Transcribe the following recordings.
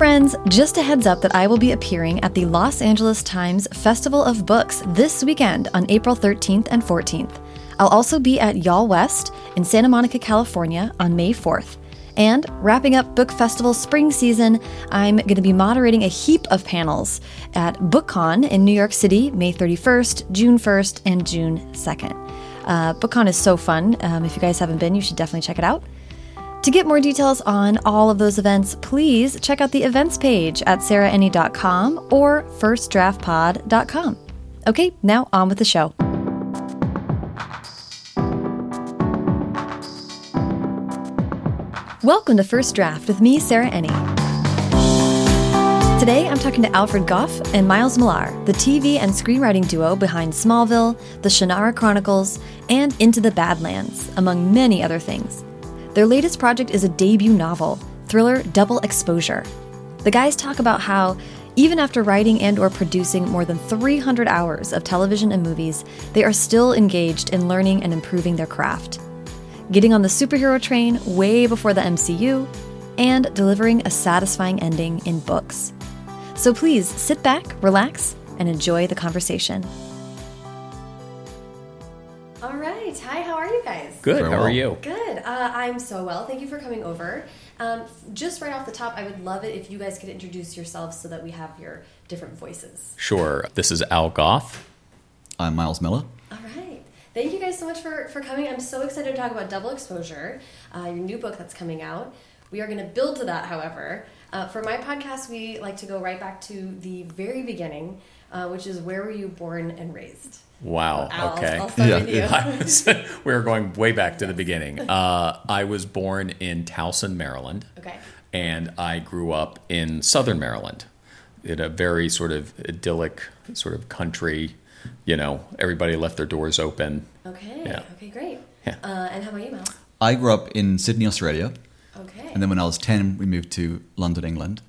friends, just a heads up that I will be appearing at the Los Angeles Times Festival of Books this weekend on April 13th and 14th. I'll also be at Y'all West in Santa Monica, California on May 4th. And wrapping up Book Festival spring season, I'm going to be moderating a heap of panels at BookCon in New York City, May 31st, June 1st, and June 2nd. Uh, BookCon is so fun. Um, if you guys haven't been, you should definitely check it out. To get more details on all of those events, please check out the events page at sarahenny.com or firstdraftpod.com. Okay, now on with the show. Welcome to First Draft with me, Sarah Enni. Today, I'm talking to Alfred Gough and Miles Millar, the TV and screenwriting duo behind Smallville, The Shannara Chronicles, and Into the Badlands, among many other things. Their latest project is a debut novel, thriller Double Exposure. The guys talk about how even after writing and or producing more than 300 hours of television and movies, they are still engaged in learning and improving their craft. Getting on the superhero train way before the MCU, and delivering a satisfying ending in books. So please sit back, relax, and enjoy the conversation. All right. Hi, how are you guys? Good. Very How are you? Good. Uh, I'm so well. Thank you for coming over. Um, just right off the top, I would love it if you guys could introduce yourselves so that we have your different voices. Sure. This is Al Gough. I'm Miles Millar. All right. Thank you guys so much for, for coming. I'm so excited to talk about Double Exposure, uh, your new book that's coming out. We are going to build to that, however. Uh, for my podcast, we like to go right back to the very beginning, uh, which is where were you born and raised? Wow. Al, okay. I'll Yeah. with. We're going way back to the beginning. Uh, I was born in Towson, Maryland, okay. and I grew up in Southern Maryland, in a very sort of idyllic sort of country. You know, everybody left their doors open. Okay. Yeah. Okay, great. Yeah. Uh, and how about you, Mel? I grew up in Sydney, Australia, Okay. and then when I was 10, we moved to London, England.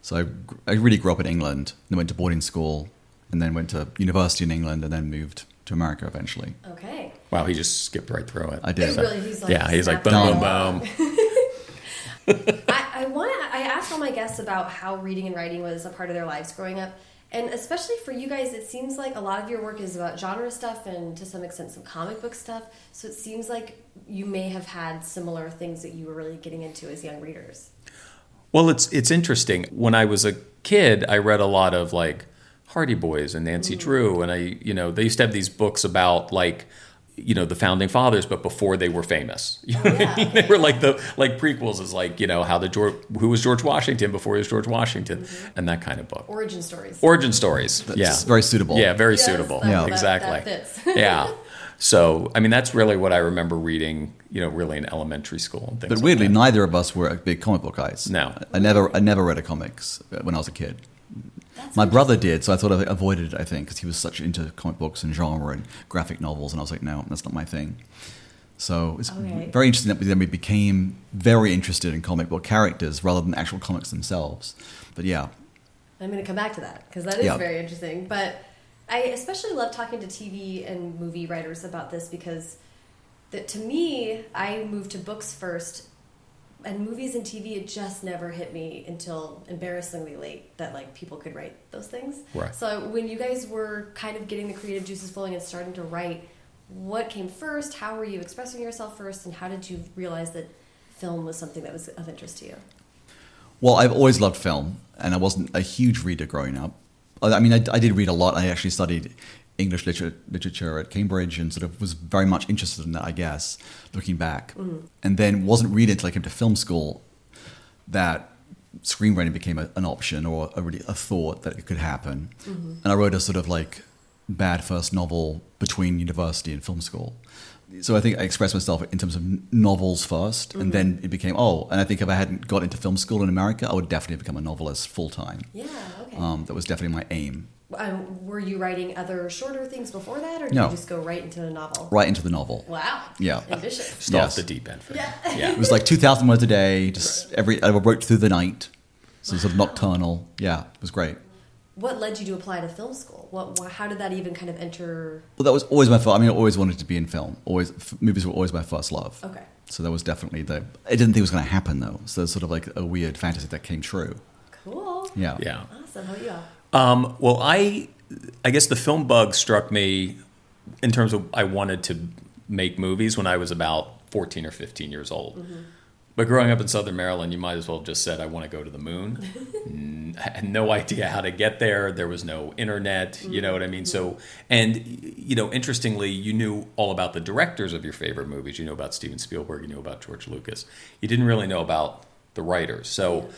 So I, I really grew up in England, then went to boarding school, and then went to university in England, and then moved to America eventually. okay. Wow, he just skipped right through it. I did. It really, he's like, yeah, he's like snapping boom, boom, boom. I, I want to. I asked all my guests about how reading and writing was a part of their lives growing up, and especially for you guys, it seems like a lot of your work is about genre stuff and to some extent some comic book stuff. So it seems like you may have had similar things that you were really getting into as young readers. Well, it's it's interesting. When I was a kid, I read a lot of like Hardy Boys and Nancy mm. Drew, and I, you know, they used to have these books about like, you know, the founding fathers, but before they were famous. You know what I yeah, mean? They were like the like prequels is like you know how the George who was George Washington before he was George Washington, mm-hmm. and that kind of book. Origin stories. Origin stories. That's yeah, very suitable. yeah, very Yes, suitable. that- Yeah. that- exactly. That fits. yeah. So, I mean, that's really what I remember reading, you know, really in elementary school and things. But like weirdly, that. neither of us were big comic book guys. No. I never, I never read a comics when I was a kid. That's My brother did, so I thought I avoided it. I think because he was such into comic books and genre and graphic novels, and I was like, no, that's not my thing. So it's Okay. very interesting that we then we became very interested in comic book characters rather than actual comics themselves. But yeah, I'm going to come back to that because that is Yeah. very interesting. But I especially love talking to TV and movie writers about this because that to me, I moved to books first, and movies and TV it just never hit me until embarrassingly late that like people could write those things. Right. So when you guys were kind of getting the creative juices flowing and starting to write, what came first? How were you expressing yourself first, and how did you realize that film was something that was of interest to you? Well, I've always loved film, and I wasn't a huge reader growing up. I I mean, I, I did read a lot. I actually studied English literature, literature at Cambridge and sort of was very much interested in that, I guess, looking back. Mm-hmm. And then wasn't reading until I came to film school that screenwriting became a, an option or a, really a thought that it could happen. Mm-hmm. And I wrote a sort of like bad first novel between university and film school. So I think I expressed myself in terms of novels 1st and mm-hmm. then it became oh. And I think if I hadn't got into film school in America, I would definitely have become a novelist full time. Yeah. Okay. Um, that was definitely my aim. Um, were you writing other shorter things before that, or did No. you just go right into the novel? Right into the novel. Wow. Yeah. Ambitious. Just Yes. off the deep end for Yeah. you. Yeah. It was like 2,000 words a day, just every, I wrote through the night. So sort of nocturnal. Yeah, it was great. What led you to apply to film school? What? wh- How did that even kind of enter? Well, that was always my first, I mean, I always wanted to be in film. Always, f- movies were always my first love. Okay. So that was definitely the, I didn't think it was going to happen though. So it's sort of like a weird fantasy that came true. Cool. Yeah. Yeah. Awesome. How about you? Um, well, I, I guess the film bug struck me in terms of I wanted to make movies when I was about 14 or 15 years old. But growing up in Southern Maryland, you might as well have just said, I want to go to the moon. I had no idea how to get there. There was no internet, you know what I mean? So, and, you know, interestingly, you knew all about the directors of your favorite movies. You knew about Steven Spielberg, you knew about George Lucas. You didn't really know about the writers. So,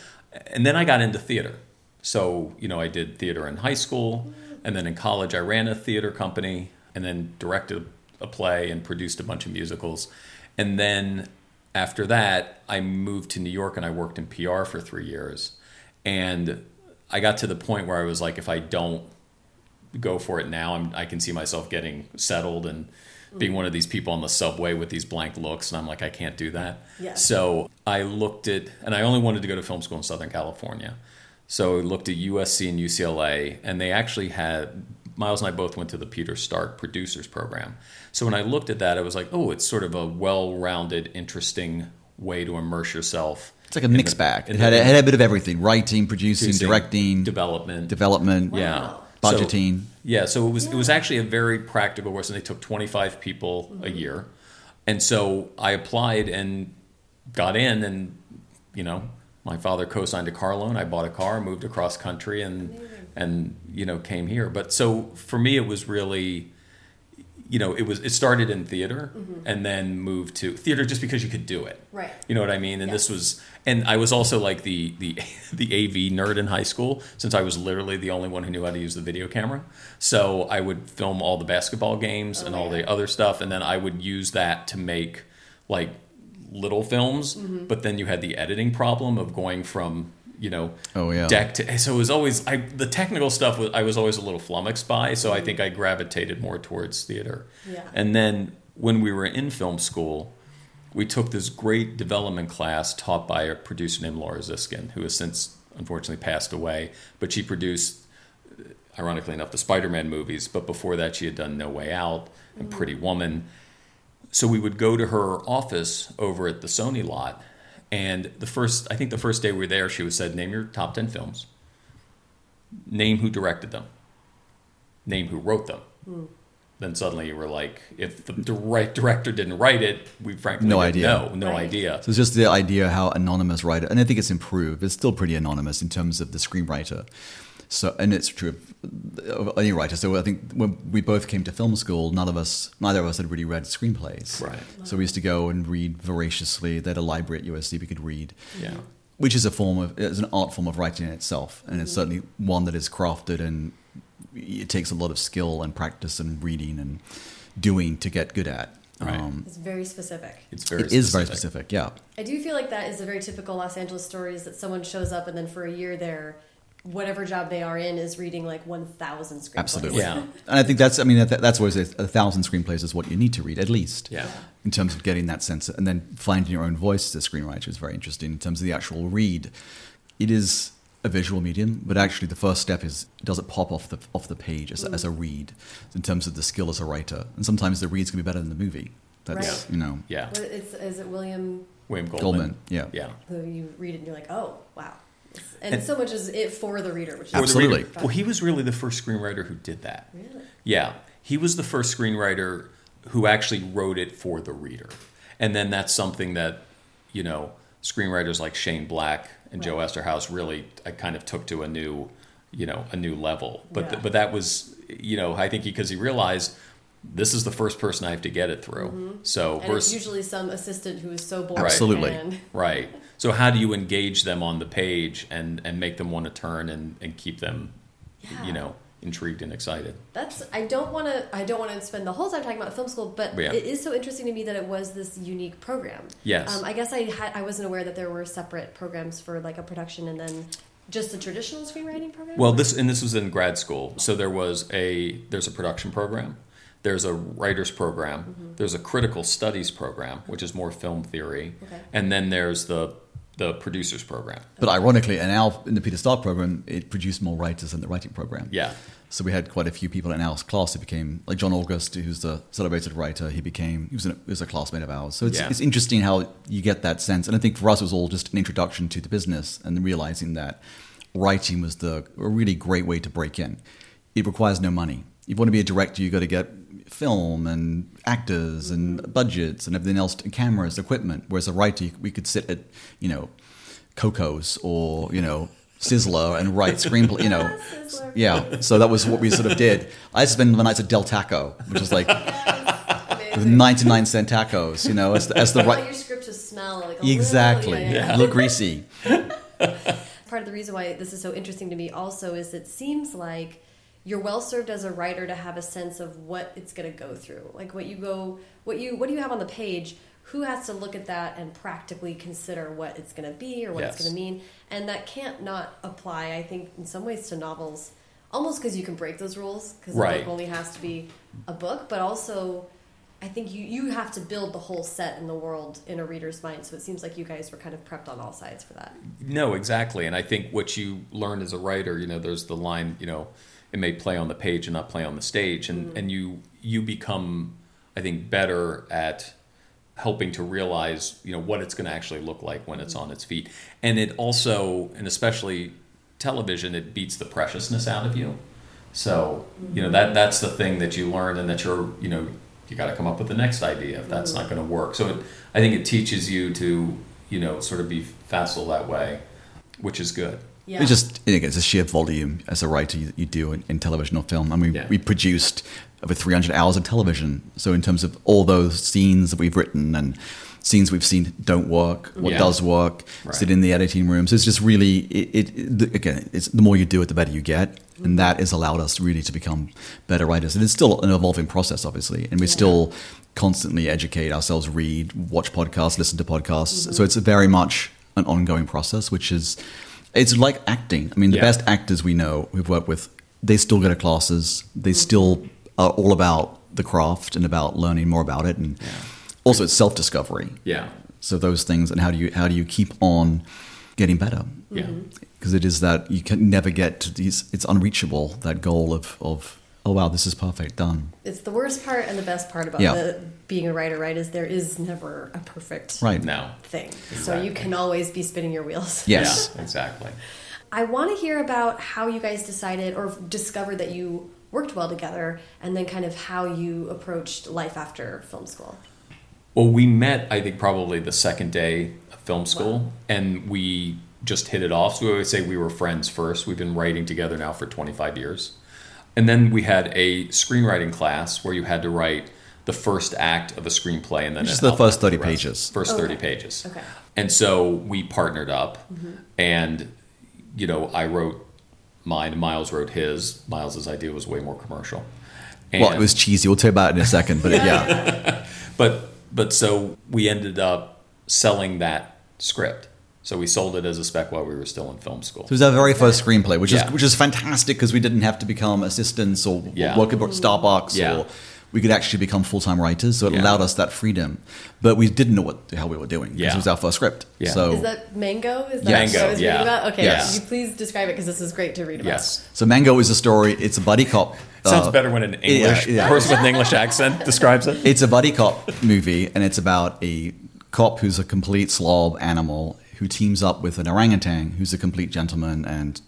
and then I got into theater. So, you know, I did theater in high school, and then in college, I ran a theater company and then directed a play and produced a bunch of musicals. And then after that, I moved to New York and I worked in PR for three years. And I got to the point where I was like, if I don't go for it now, I'm, I can see myself getting settled and being one of these people on the subway with these blank looks. And I'm like, I can't do that. Yeah. So I looked at, and I only wanted to go to film school in Southern California. So I looked at USC and UCLA, and they actually had Miles and I both went to the Peter Stark Producers Program. So when I looked at that, I was like, oh, it's sort of a well-rounded, interesting way to immerse yourself. It's like a in mixed the- bag. in It the- had, it had a bit of everything: writing, producing, producing, directing, development, development, yeah, Wow. So- budgeting. yeah, so it was it was actually a very practical course, and they took 25 people a mm-hmm. year, and so I applied and got in, and you know, my father co-signed a car loan. I bought a car, moved across country, and and you know came here. But so for me, it was really, you know, it was it started in theater, mm-hmm. and then moved to theater just because you could do it. Right. You know what I mean? And this was, and I was also like the the the AV nerd in high school, since I was literally the only one who knew how to use the video camera. So I would film all the basketball games Oh, and all yeah. the other stuff, and then I would use that to make like little films. Mm-hmm. But then you had the editing problem of going from you know Oh, yeah. deck to so it was always I the technical stuff was I was always a little flummoxed by. So I think I gravitated more towards theater. Yeah. And then when we were in film school, we took this great development class taught by a producer named Laura Ziskin, who has since unfortunately passed away. But she produced, ironically enough, the Spider Man movies. But before that, she had done No Way Out and Pretty Woman. So we would go to her office over at the Sony lot. And the first, I think the first day we were there, she was said, Name your top 10 films, name who directed them, name who wrote them hmm. then suddenly you were like, if the direct director didn't write it, we frankly No idea. know, no Right. idea. So it's just the idea how anonymous writer, and I think it's improved. It's still pretty anonymous in terms of the screenwriter. So, and it's true of- of any writer. So I think when we both came to film school, none of us, neither of us had really read screenplays. Right. So we used to go and read voraciously. They had a library at USC we could read. Yeah. which is a form of is an art form of writing in itself, and Mm-hmm. it's certainly one that is crafted and it takes a lot of skill and practice and reading and doing to get good at. Right. Um, It's very specific. It's very it is very specific, yeah. I do feel like that is a very typical Los Angeles story is that someone shows up and then for a year there, whatever job they are in is reading like 1,000 screenplays. Absolutely. Yeah. And I think that's, I mean, that, that's always a, a thousand screenplays is what you need to read, at least. Yeah. In terms of getting that sense, and then finding your own voice as a screenwriter is very interesting. In terms of the actual read, it is a visual medium, but actually the first step is does it pop off the off the page as, a as a mm. read in terms of the skill as a writer, and sometimes the reads can be better than the movie. That's Right. you know Yeah. What- It's, is it William William Goldman. Goldman, yeah. Yeah. who you read it and you're like, oh, wow. And, And- so much is it for the reader, which is Absolutely. Well, he was really the first screenwriter who did that. Really? Yeah. He was the first screenwriter who actually wrote it for the reader. And then that's something that, you know, screenwriters like Shane Black and Joe Right. Eszterhas really uh, kind of took to a new, you know, a new level. But Yeah. but that was, you know, I think because he realized this is the first person I have to get it through. So Mm-hmm. And versus it's usually some assistant who is so bored. Absolutely. And, Right. So how do you engage them on the page and, and make them want to turn and, and keep them, Yeah. you know, intrigued and excited? That's I don't want to I don't want to spend the whole time talking about film school, but Yeah. it is so interesting to me that it was this unique program. Yes. Um, I guess I had I wasn't aware that there were separate programs for like a production and then just the traditional screenwriting program. Well, this and this was in grad school. So there was a there's a production program, there's a writers program, mm-hmm. there's a critical studies program, which is more film theory, Okay. and then there's the the producers program. But ironically, in our in the Peter Stark program, it produced more writers than the writing program. Yeah. So we had quite a few people in our class who became like John August, who's the celebrated writer. He became he was, an, he was a classmate of ours. So it's Yeah. it's interesting how you get that sense. And I think for us, it was all just an introduction to the business and realizing that writing was the a really great way to break in. It requires no money. If you want to be a director, you got to get film and actors and mm-hmm. budgets and everything else, cameras, equipment. Whereas a writer, we could sit at you know Coco's or you know Sizzler and write screenplay. You know, yeah. So that was what we sort of did. I spent the nights at Del Taco, which is like with ninety nine cent tacos. You know, as the, as the right your script to smell like exactly Little, yeah, yeah, little greasy. Part of the reason why this is so interesting to me also is it seems like you're well served as a writer to have a sense of what it's going to go through. Like what you go, what you, what do you have on the page? Who has to look at that and practically consider what it's going to be or what it's going to mean? And that can't not apply, I think, in some ways to novels, almost because you can break those rules because Right. the book only has to be a book, but also. I think you, you have to build the whole set in the world in a reader's mind. So it seems like you guys were kind of prepped on all sides for that. No, exactly. And I think what you learn as a writer, you know, there's the line, you know, it may play on the page and not play on the stage, and mm. and you you become, I think, better at helping to realize, you know, what it's going to actually look like when it's mm. on its feet. And it also, and especially television, it beats the preciousness out of you. So, you know, that that's the thing that you learn, and that you're, you know, you got to come up with the next idea if that's mm. not going to work. So, it, I think it teaches you to, you know, sort of be facile that way, which is good. Yeah. It's just again, it's a sheer volume as a writer you, you do in, in television or film. I mean, Yeah. we produced over 300 hours of television. So in terms of all those scenes that we've written and scenes we've seen don't work, what Yeah. does work, Right. sit in the editing rooms. It's just really it. it, it again, it's the more you do it, the better you get, and that has allowed us really to become better writers. And it's still an evolving process, obviously, and we still constantly educate ourselves, read, watch podcasts, listen to podcasts. Mm-hmm. So it's very much an ongoing process, which is it's like acting. I mean, the Yeah. best actors we know we've worked with, they still go to classes. They mm. still are all about the craft and about learning more about it, and also it's self discovery. Yeah. So those things, and how do you how do you keep on getting better? Yeah. Mm-hmm. Because it is that you can never get to these. It's unreachable that goal of of oh wow this is perfect done it's the worst part and the best part about Yeah. the, being a writer, right? Is there is never a perfect right now thing. So you can always be spinning your wheels. Yes. Yeah, exactly. I want to hear about how you guys decided or discovered that you worked well together, and then kind of how you approached life after film school. Well, we met, I think, probably the second day of film school, and we just hit it off. So we always say we were friends first. We've been writing together now for 25 years. And then we had a screenwriting class where you had to write the first act of a screenplay and then Just the first 30 the pages. First 30 pages. Okay. And so we partnered up, mm-hmm. and you know, I wrote mine, Miles wrote his. Miles's idea was way more commercial. well it was cheesy we'll tell you about it in a second but yeah but but so we ended up selling that script. So we sold it as a spec while we were still in film school. So it was our very first screenplay, which Yeah. is which is fantastic because we didn't have to become assistants or Yeah. work at Starbucks Yeah. or we could actually become full time writers. So it Yeah. allowed us that freedom, but we didn't know what the hell we were doing because Yeah. it was our first script. Yeah. So Is that Mango? Is that Yes. what I was Mango, reading yeah. about? Okay, Yes. could you please describe it because this is great to read about. Yes. so Mango is a story. It's a buddy cop. Sounds uh, better when an English yeah. person with an English accent describes it. It's a buddy cop movie, and it's about a cop who's a complete slob animal who teams up with an orangutan who's a complete gentleman and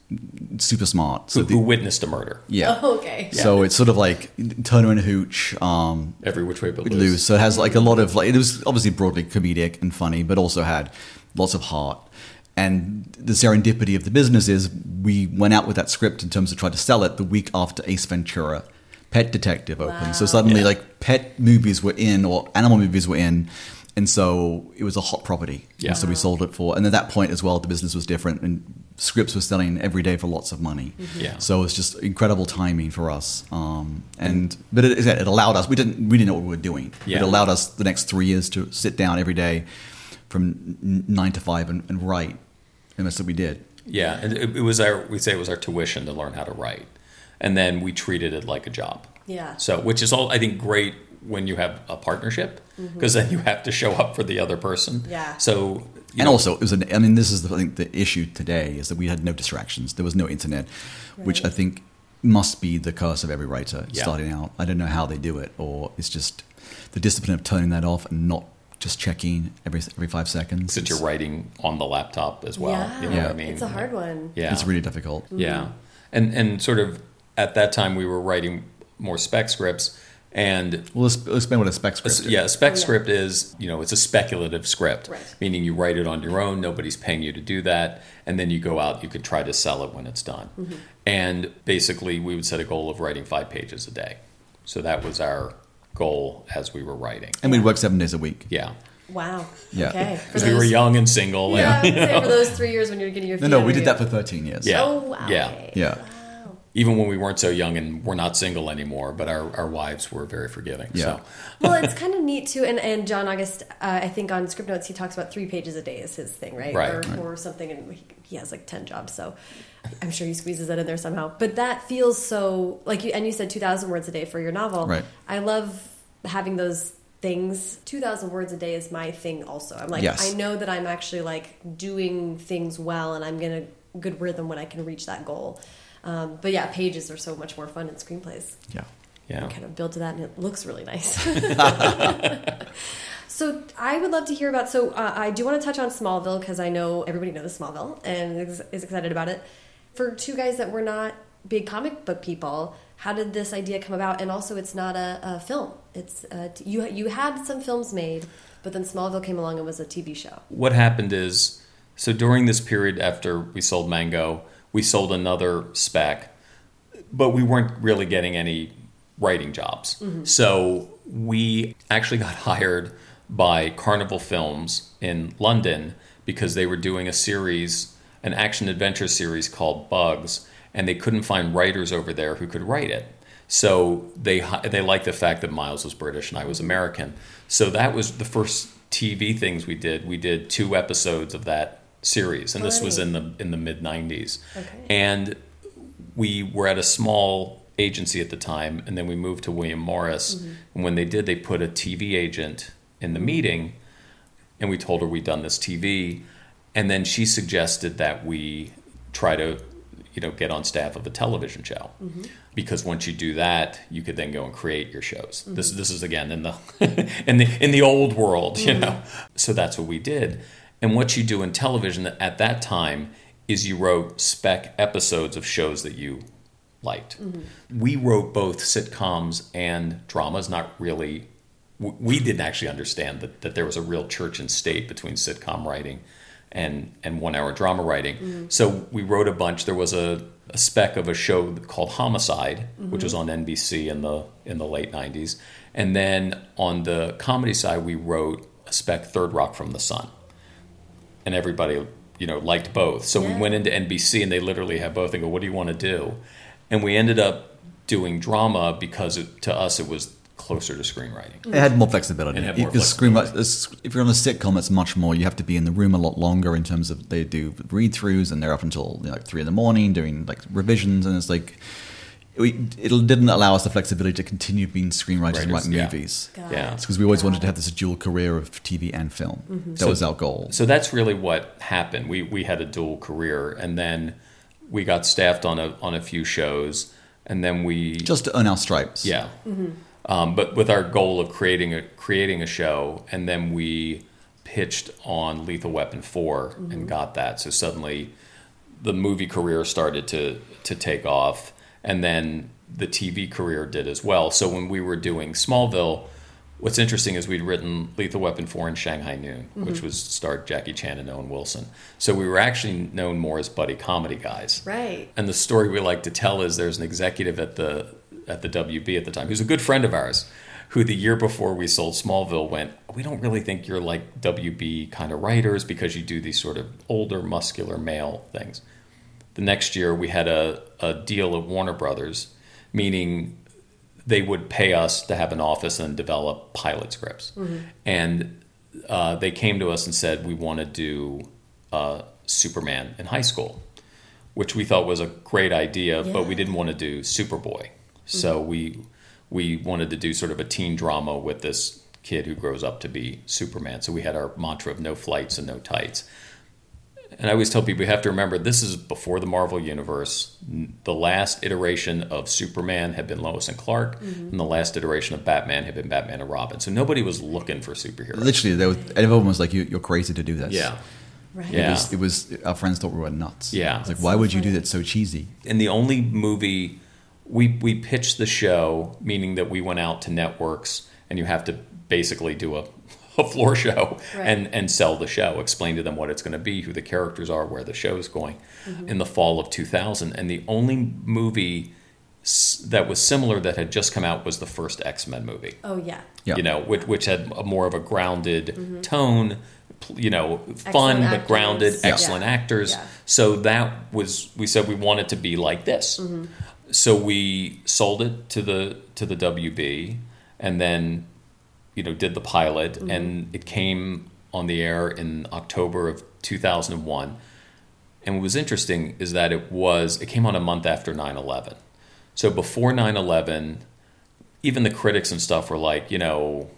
super smart. So Who, the, who witnessed a murder? yeah. Oh, okay. So it's sort of like Turner and Hooch. Um, Every which way but with loose. loose. So it has like a lot of like it was obviously broadly comedic and funny, but also had lots of heart. And the serendipity of the business is we went out with that script in terms of trying to sell it the week after Ace Ventura, Pet Detective opened. So suddenly Yeah. like pet movies were in or animal movies were in. And so it was a hot property. Yeah. And so we sold it for, and at that point as well, the business was different and scripts were selling every day for lots of money. Yeah. So it was just incredible timing for us. Um, and but it, it allowed us. We didn't we didn't know what we were doing. Yeah. It allowed us the next three years to sit down every day from nine to five and, and write. And that's what we did. Yeah, and it, it was our we say it was our tuition to learn how to write, and then we treated it like a job. Yeah. So, which is all I think great when you have a partnership because then you have to show up for the other person. Mm-hmm. Yeah. So, you and know, also, it was an, I mean, this is the, I think the issue today is that we had no distractions. There was no internet, which I think must be the curse of every writer Yeah. starting out. I don't know how they do it, or it's just the discipline of turning that off and not just checking every every five seconds. Since you're writing on the laptop as well. yeah, You know Yeah. what I mean? it's a hard one. Yeah. It's really difficult. Yeah, and and sort of at that time we were writing more spec scripts, and Well, let's, let's explain what a spec script s- is. yeah, a spec Oh, yeah. script is you know it's a speculative script, Right. meaning you write it on your own. Nobody's paying you to do that, and then you go out. You could try to sell it when it's done, Mm-hmm. and basically we would set a goal of writing five pages a day. So that was our goal as we were writing. And we'd work seven days a week. Yeah, Wow. Yeah. Okay. Because we were young and single. Yeah, and, would say for those three years when you were getting your No, no, we did that for 13 years. Yeah. Oh wow. Yeah. okay. Yeah. Wow. Even when we weren't so young and we're not single anymore, but our, our wives were very forgiving. Yeah. So well, it's kind of neat too. And, and John August, uh, I think on script notes, he talks about three pages a day is his thing, right? Right. Or, Right. or something. And he, he has like 10 jobs. So I'm sure he squeezes that in there somehow. But that feels so like you, and you said 2,000 words a day for your novel. Right. I love having those things. 2,000 words a day is my thing also. I'm like, Yes. I know that I'm actually like doing things well and I'm going to good rhythm when I can reach that goal. Um, but yeah, pages are so much more fun in screenplays. Yeah. yeah. kind of build to that and it looks really nice. So i would love to hear about so uh, i do want to touch on smallville because i know everybody knows smallville and is, is excited about it. For two guys that were not big comic book people how did this idea come about? And also it's not a, a film. It's a t- you you had some films made but then smallville came along and was a tv show. What happened is so during this period after we sold Mango, we sold another spec, but we weren't really getting any writing jobs. Mm-hmm. So we actually got hired by Carnival Films in London because they were doing a series, an action adventure series called Bugs, and they couldn't find writers over there who could write it. So they they liked the fact that Miles was British and I was American. So that was the first TV things we did. We did two episodes of that series, and this was in the in the mid '90s. Okay. And we were at a small agency at the time, and then we moved to William Morris. Mm-hmm. And when they did, they put a TV agent in the meeting, and we told her we'd done this TV, and then she suggested that we try to, you know, get on staff of a television show, mm-hmm. because once you do that, you could then go and create your shows. This mm-hmm. this is again in the in the in the old world, you know. So that's what we did, and what you do in television at that time is you wrote spec episodes of shows that you liked. Mm-hmm. We wrote both sitcoms and dramas, not really. We didn't actually understand that, that there was a real church and state between sitcom writing and, and one hour drama writing. Mm-hmm. So we wrote a bunch. There was a, a spec of a show called Homicide, mm-hmm. which was on NBC in the in the late '90s, and then on the comedy side, we wrote a spec Third Rock from the Sun and everybody you know liked both so we went into nbc and they literally had both and go what do you want to do and we ended up doing drama because it, to us it was closer to screenwriting It had more flexibility. It had more Because screen- if you're on a sitcom, it's much more. You have to be in the room a lot longer in terms of they do read-throughs and they're up until you know, like three in the morning doing like revisions, and it's like we, it didn't allow us the flexibility to continue being screenwriters and Writers, writing yeah. movies. Got Yeah. because we always wanted to have this dual career of TV and film. That So- was our goal. so that's really what happened we we had a dual career and then we got staffed on a on a few shows and then we Just to earn our stripes. Yeah. Um, but with our goal of creating a creating a show, and then we pitched on Lethal Weapon 4 and got that. So suddenly, the movie career started to to take off, and then the TV career did as well. So when we were doing Smallville. What's interesting is we'd written Lethal Weapon 4 in Shanghai Noon, which mm-hmm. was starred Jackie Chan and Owen Wilson. So we were actually known more as buddy comedy guys. right And the story we like to tell is there's an executive at the at the WB at the time who's a good friend of ours, who the year before we sold Smallville went, we don't really think you're like WB kind of writers because you do these sort of older muscular male things. The next year we had a, a deal at Warner Brothers, meaning they would pay us to have an office and develop pilot scripts. And uh, they came to us and said, we want to do uh, Superman in high school which we thought was a great idea, but we didn't want to do Superboy. So we we wanted to do sort of a teen drama with this kid who grows up to be Superman. So we had our mantra of no flights and no tights. And I always tell people you have to remember this is before the Marvel universe. The last iteration of Superman had been Lois and Clark, Mm-hmm. and the last iteration of Batman had been Batman and Robin. So nobody was looking for superheroes. Literally, there was, everyone was like, you, "You're crazy to do this." Yeah. Right. Yeah. It was, it was. Our friends thought we were nuts. Yeah. It's like, That's why so would you do that so cheesy? and the only movie we we pitched the show, meaning that we went out to networks, and you have to basically do a, a floor show Right. and and sell the show, explain to them what it's going to be, who the characters are, where the show is going, Mm-hmm. in the fall of 2000. And the only movie that was similar that had just come out was the first X Men movie Oh yeah. Yeah. you know, which, which had a more of a grounded tone, you know, fun Mm-hmm. Excellent but grounded. Yeah. excellent actors. Yeah. So that was we said we want it to be like this. Mm-hmm. So we sold it to the to the WB, and then you know did the pilot, Mm-hmm. and it came on the air in October of 2001. And what was interesting is that it was it came on a month after 9/11. So before 9/11, even the critics and stuff were like, you know,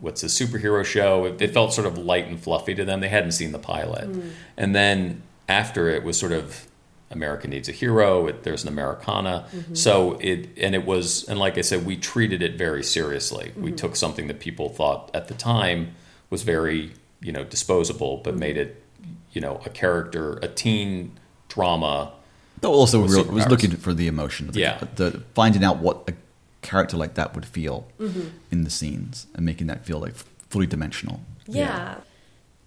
what's a superhero show? It, it felt sort of light and fluffy to them. They hadn't seen the pilot, and then after it was sort of America needs a hero. It, there's an Americana, mm-hmm. so it and it was and like I said, we treated it very seriously. We mm-hmm. took something that people thought at the time was very you know disposable, but mm-hmm. made it you know a character, a teen drama. But also, With real, was looking for the emotion. Of the, Yeah. the finding out what a character like that would feel Mm-hmm. in the scenes and making that feel like fully dimensional. Yeah.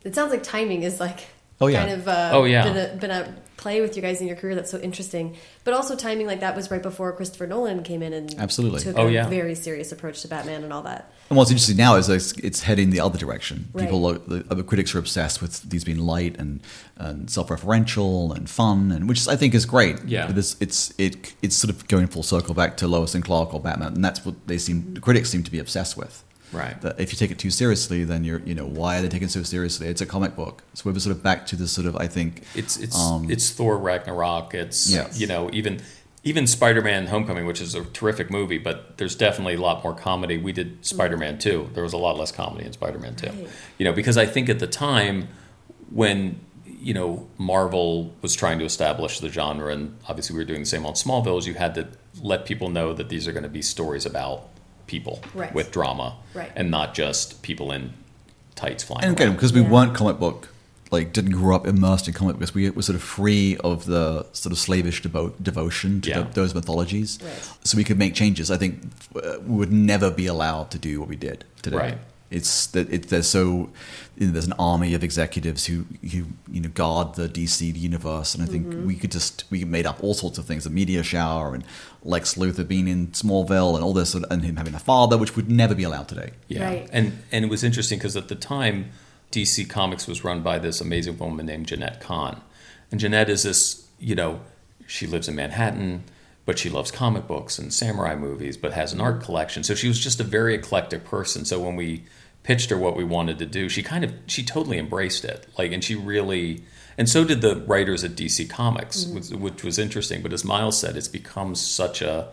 It sounds like timing is like Oh, yeah. kind of uh, Oh, yeah. been, a, been a play with you guys in your career that's so interesting. But also timing like that was right before Christopher Nolan came in and Absolutely. took Oh, a yeah. very serious approach to Batman and all that. And what's interesting now is it's, it's heading the other direction. Right. People, are, the, the critics are obsessed with these being light and, and self-referential and fun, and which I think is great. Yeah. but it's it's it, it's sort of going full circle back to Lois and Clark or Batman, and that's what they seem the critics seem to be obsessed with. Right. That if you take it too seriously, then you're you know why are they taking it so seriously? It's a comic book, so we're sort of back to this sort of I think It's it's Um, it's Thor Ragnarok. It's Yes. you know even even Spider-Man: Homecoming, which is a terrific movie, but there's definitely a lot more comedy. We did Spider-Man 2. There was a lot less comedy in Spider-Man 2. Right. You know, because I think at the time when you know Marvel was trying to establish the genre, and obviously we were doing the same on Smallville, is you had to let people know that these are going to be stories about people Right. with drama, Right. and not just people in tights flying. And again, because we Yeah. weren't comic book, like didn't grow up immersed in comic books, we were sort of free of the sort of slavish devo- devotion to Yeah. tho- those mythologies. Right. So we could make changes. I think uh, we would never be allowed to do what we did today. Right. It's that it, there's so you know, there's an army of executives who who you know guard the DC universe, and I think Mm-hmm. we could just we made up all sorts of things, the meteor shower and Lex Luthor being in Smallville and all this, and him having a father, which would never be allowed today. Yeah, Right. and and it was interesting because at the time, DC Comics was run by this amazing woman named Jenette Kahn, and Jenette is this, you know, she lives in Manhattan, but she loves comic books and samurai movies, but has an art collection. So she was just a very eclectic person. So when we pitched her what we wanted to do, she kind of she totally embraced it, like, and she really. And so did the writers at DC Comics, mm-hmm. which, which was interesting. But as Miles said, it's become such a,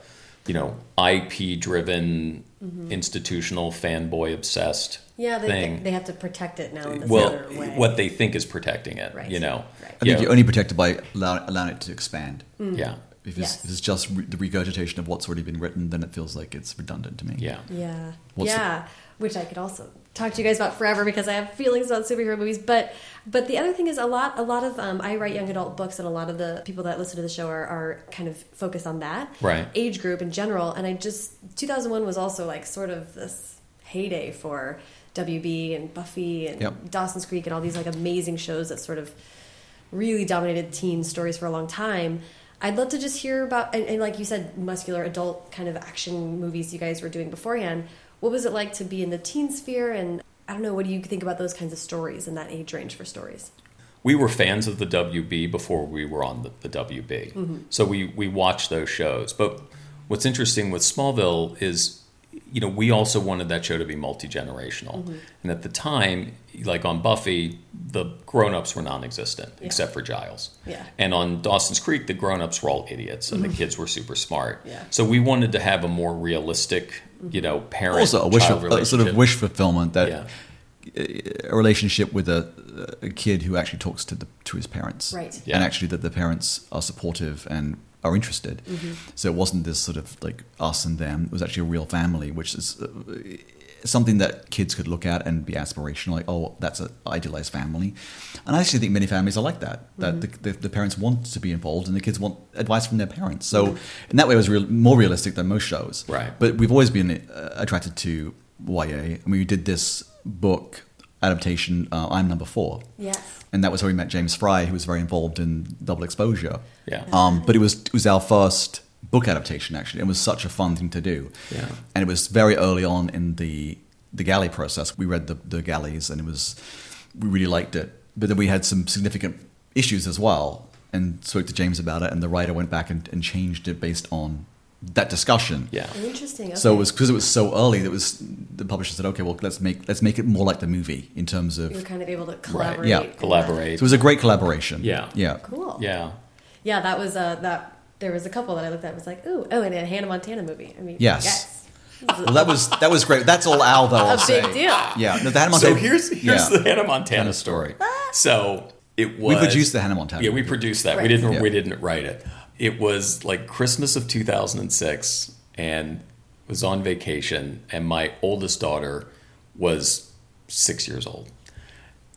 you know, IP driven, mm-hmm. institutional, fanboy obsessed Yeah, they, thing. they have to protect it now in well, way. what they think is protecting it, Right. you know. Right. I think Yeah. you're only protected by allow, allowing it to expand. Mm-hmm. yeah, If it's, Yes. if it's just re- the regurgitation of what's already been written, then it feels like it's redundant to me. yeah, Yeah. What's yeah. Which I could also talk to you guys about forever because I have feelings about superhero movies. But but the other thing is a lot a lot of um, I write young adult books and a lot of the people that listen to the show are, are kind of focused on that Right. age group in general. And I just 2001 was also like sort of this heyday for WB and Buffy and Yep. Dawson's Creek and all these like amazing shows that sort of really dominated teen stories for a long time. I'd love to just hear about, and, and like you said, muscular adult kind of action movies you guys were doing beforehand. What was it like to be in the teen sphere? And I don't know, what do you think about those kinds of stories and that age range for stories? we were fans of the WB before we were on the, the WB, Mm-hmm. so we we watched those shows. But what's interesting with Smallville is, you know, we also wanted that show to be multi generational, Mm-hmm. and at the time, like on Buffy, the grown ups were non-existent Yeah. except for Giles. Yeah. And on Dawson's Creek, the grown-ups were all idiots and the kids were super smart. Mm-hmm. Yeah. So we wanted to have a more realistic, you know, parent Also, a wish child of, a sort of wish fulfillment that Yeah. a relationship with a a kid who actually talks to the to his parents, Right. Yeah. and actually that the parents are supportive and are interested. Mm-hmm. So it wasn't this sort of like us and them. It was actually a real family, which is uh, something that kids could look at and be aspirational. Like, oh, that's an idealized family. And I actually think many families are like that. That the, the, the parents want to be involved and the kids want advice from their parents. So in that way, it was real, more realistic than most shows. Right. But we've always been uh, attracted to YA. I mean, we did this book adaptation, uh, I'm Number Four. Yes. And that was how we met James Frey, who was very involved in Double Exposure. Yeah. Um, but it was it was our first book adaptation actually. It was such a fun thing to do. Yeah. And it was very early on in the the galley process. We read the the galleys and it was we really liked it. But then we had some significant issues as well and spoke to James about it and the writer went back and, and changed it based on that discussion. Yeah. Interesting. Okay. So it was because it was so early that was the publisher said, okay, well let's make let's make it more like the movie in terms of you were kind of able to collaborate. Yeah. Collaborate. so it was a great collaboration. Yeah. Yeah. Cool. Yeah. Yeah, that was uh that. There was a couple that I looked at. and was like, ooh, oh, and a Hannah Montana movie. I mean, Yes. yes. Well, that was that was great. That's all Al though. I'll a big deal. Yeah. No, the Hannah So Montana. here's here's yeah. the Hannah Montana story. story. So it was We produced the Hannah Montana. Yeah, we produced that. Right. We didn't Yeah. we didn't write it. It was like Christmas of 2006 and was on vacation and my oldest daughter was 6 years old.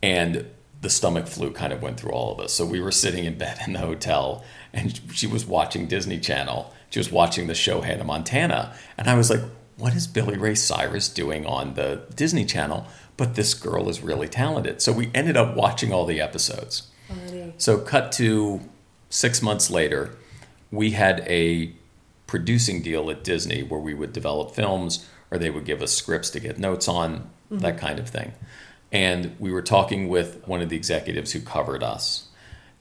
And the stomach flu kind of went through all of us. So we were sitting in bed in the hotel and she was watching Disney Channel. She was watching the show Hannah Montana. And I was like, what is Billy Ray Cyrus doing on the Disney Channel? But this girl is really talented. So we ended up watching all the episodes. So, cut to six months later, we had a producing deal at Disney where we would develop films or they would give us scripts to get notes on, mm-hmm. that kind of thing. And we were talking with one of the executives who covered us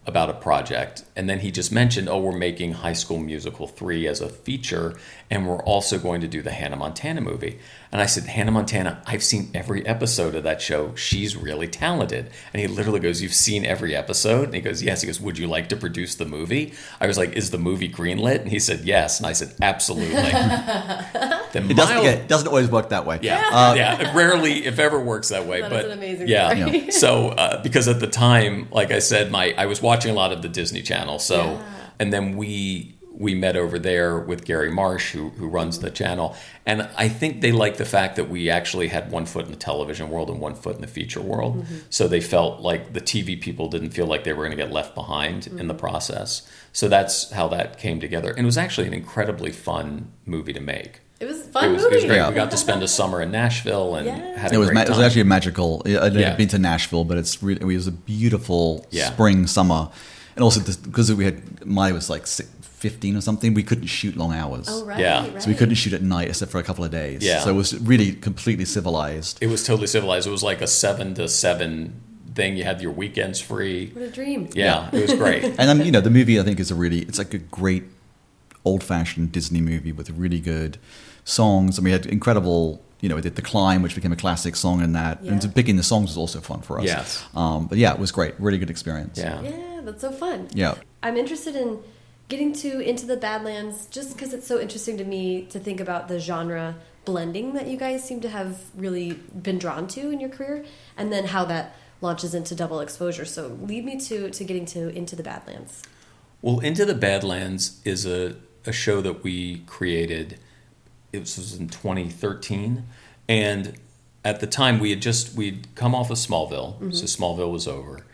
about a project. And then he just mentioned, oh, we're making High School Musical 3 as a feature, and we're also going to do the Hannah Montana movie. And I said, Hannah Montana, I've seen every episode of that show. She's really talented. And he literally goes, You've seen every episode? And he goes, Yes. He goes, Would you like to produce the movie? I was like, Is the movie greenlit? And he said, Yes. And I said, Absolutely. then It doesn't, yeah, it doesn't always work that way. yeah, Uh, yeah. It rarely, if ever, works that way. That but an amazing yeah. story. Yeah. So uh, because at the time, like I said, my I was watching a lot of the Disney Channel. So Yeah. and then we we met over there with Gary Marsh, who who runs the channel, and I think they liked the fact that we actually had one foot in the television world and one foot in the feature world. Mm-hmm. So they felt like the TV people didn't feel like they were going to get left behind in Mm-hmm. the process. So that's how that came together, and it was actually an incredibly fun movie to make. It was fun It was, it was great. Yeah. We got to spend a summer in Nashville and Yeah. had a It was, great ma- it was actually a magical. I'd never Yeah. been to Nashville, but it's really, it was a beautiful Yeah. spring summer, and also because we had Miley was like si- fifteen or something, we couldn't shoot long hours. Oh right. Yeah. right. So we couldn't shoot at night except for a couple of days. Yeah. So it was really completely civilized. It was totally civilized. It was like a seven to seven thing. You had your weekends free. What a dream. Yeah, it was great. And um, you know, the movie I think is a really it's like a great old-fashioned Disney movie with really good songs, and we had incredible. You know, we did the climb, which became a classic song in that, Yeah. and picking the songs was also fun for us. Yes. Um, but yeah, it was great. Really good experience. Yeah. Yeah, that's so fun. Yeah. I'm interested in getting to into the Badlands just because it's so interesting to me to think about the genre blending that you guys seem to have really been drawn to in your career, and then how that launches into double exposure. So lead me to to getting to into the Badlands. Well, Into the Badlands is a, a show that we created. It was, was in 2013, and at the time we had just we'd come off of Smallville, mm-hmm. so Smallville was over,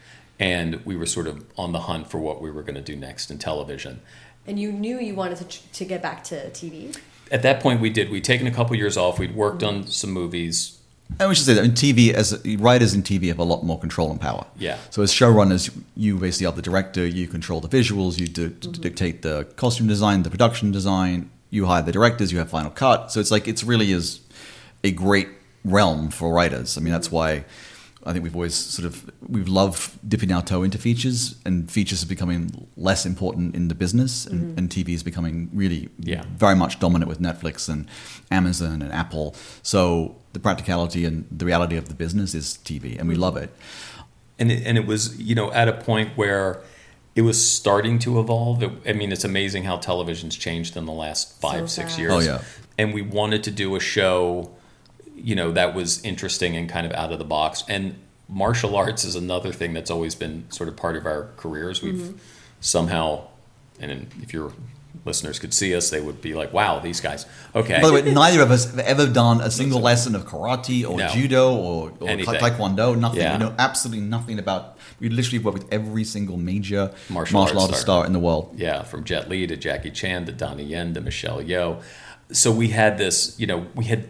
and we were sort of on the hunt for what we were going to do next in television. And you knew you wanted to to get back to TV. At that point, we did. We'd taken a couple years off. We'd worked on some movies. And we should say that in TV, as writers in TV have a lot more control and power. Yeah. So as showrunners, you basically are the director. You control the visuals. You di- mm-hmm. dictate the costume design, the production design. You hire the directors. You have final cut. So it's like it's really is a great realm for writers. I mean, that's mm-hmm. why I think we've always sort of we've loved dipping our toe into features, and features are becoming less important in the business, and, mm-hmm. and TV is becoming really Yeah. very much dominant with Netflix and Amazon and Apple. So the practicality and the reality of the business is TV, and we mm-hmm. love it. and it, and it was you know at a point where it was starting to evolve. It, I mean, it's amazing how television's changed in the last five So six years. Oh, yeah. and we wanted to do a show, you know, that was interesting and kind of out of the box. And martial arts is another thing that's always been sort of part of our careers. We've mm-hmm. somehow, and if your listeners could see us, they would be like, "Wow, these guys." Okay. By the way, neither of us have ever done a single lesson of karate or No. judo or, or taekwondo. Nothing. Yeah. We know absolutely nothing about. We literally work with every single major Martial martial, arts artist star. star in the world. Yeah, from Jet Li to Jackie Chan to Donnie Yen to Michelle Yeoh. So we had this, you know, we had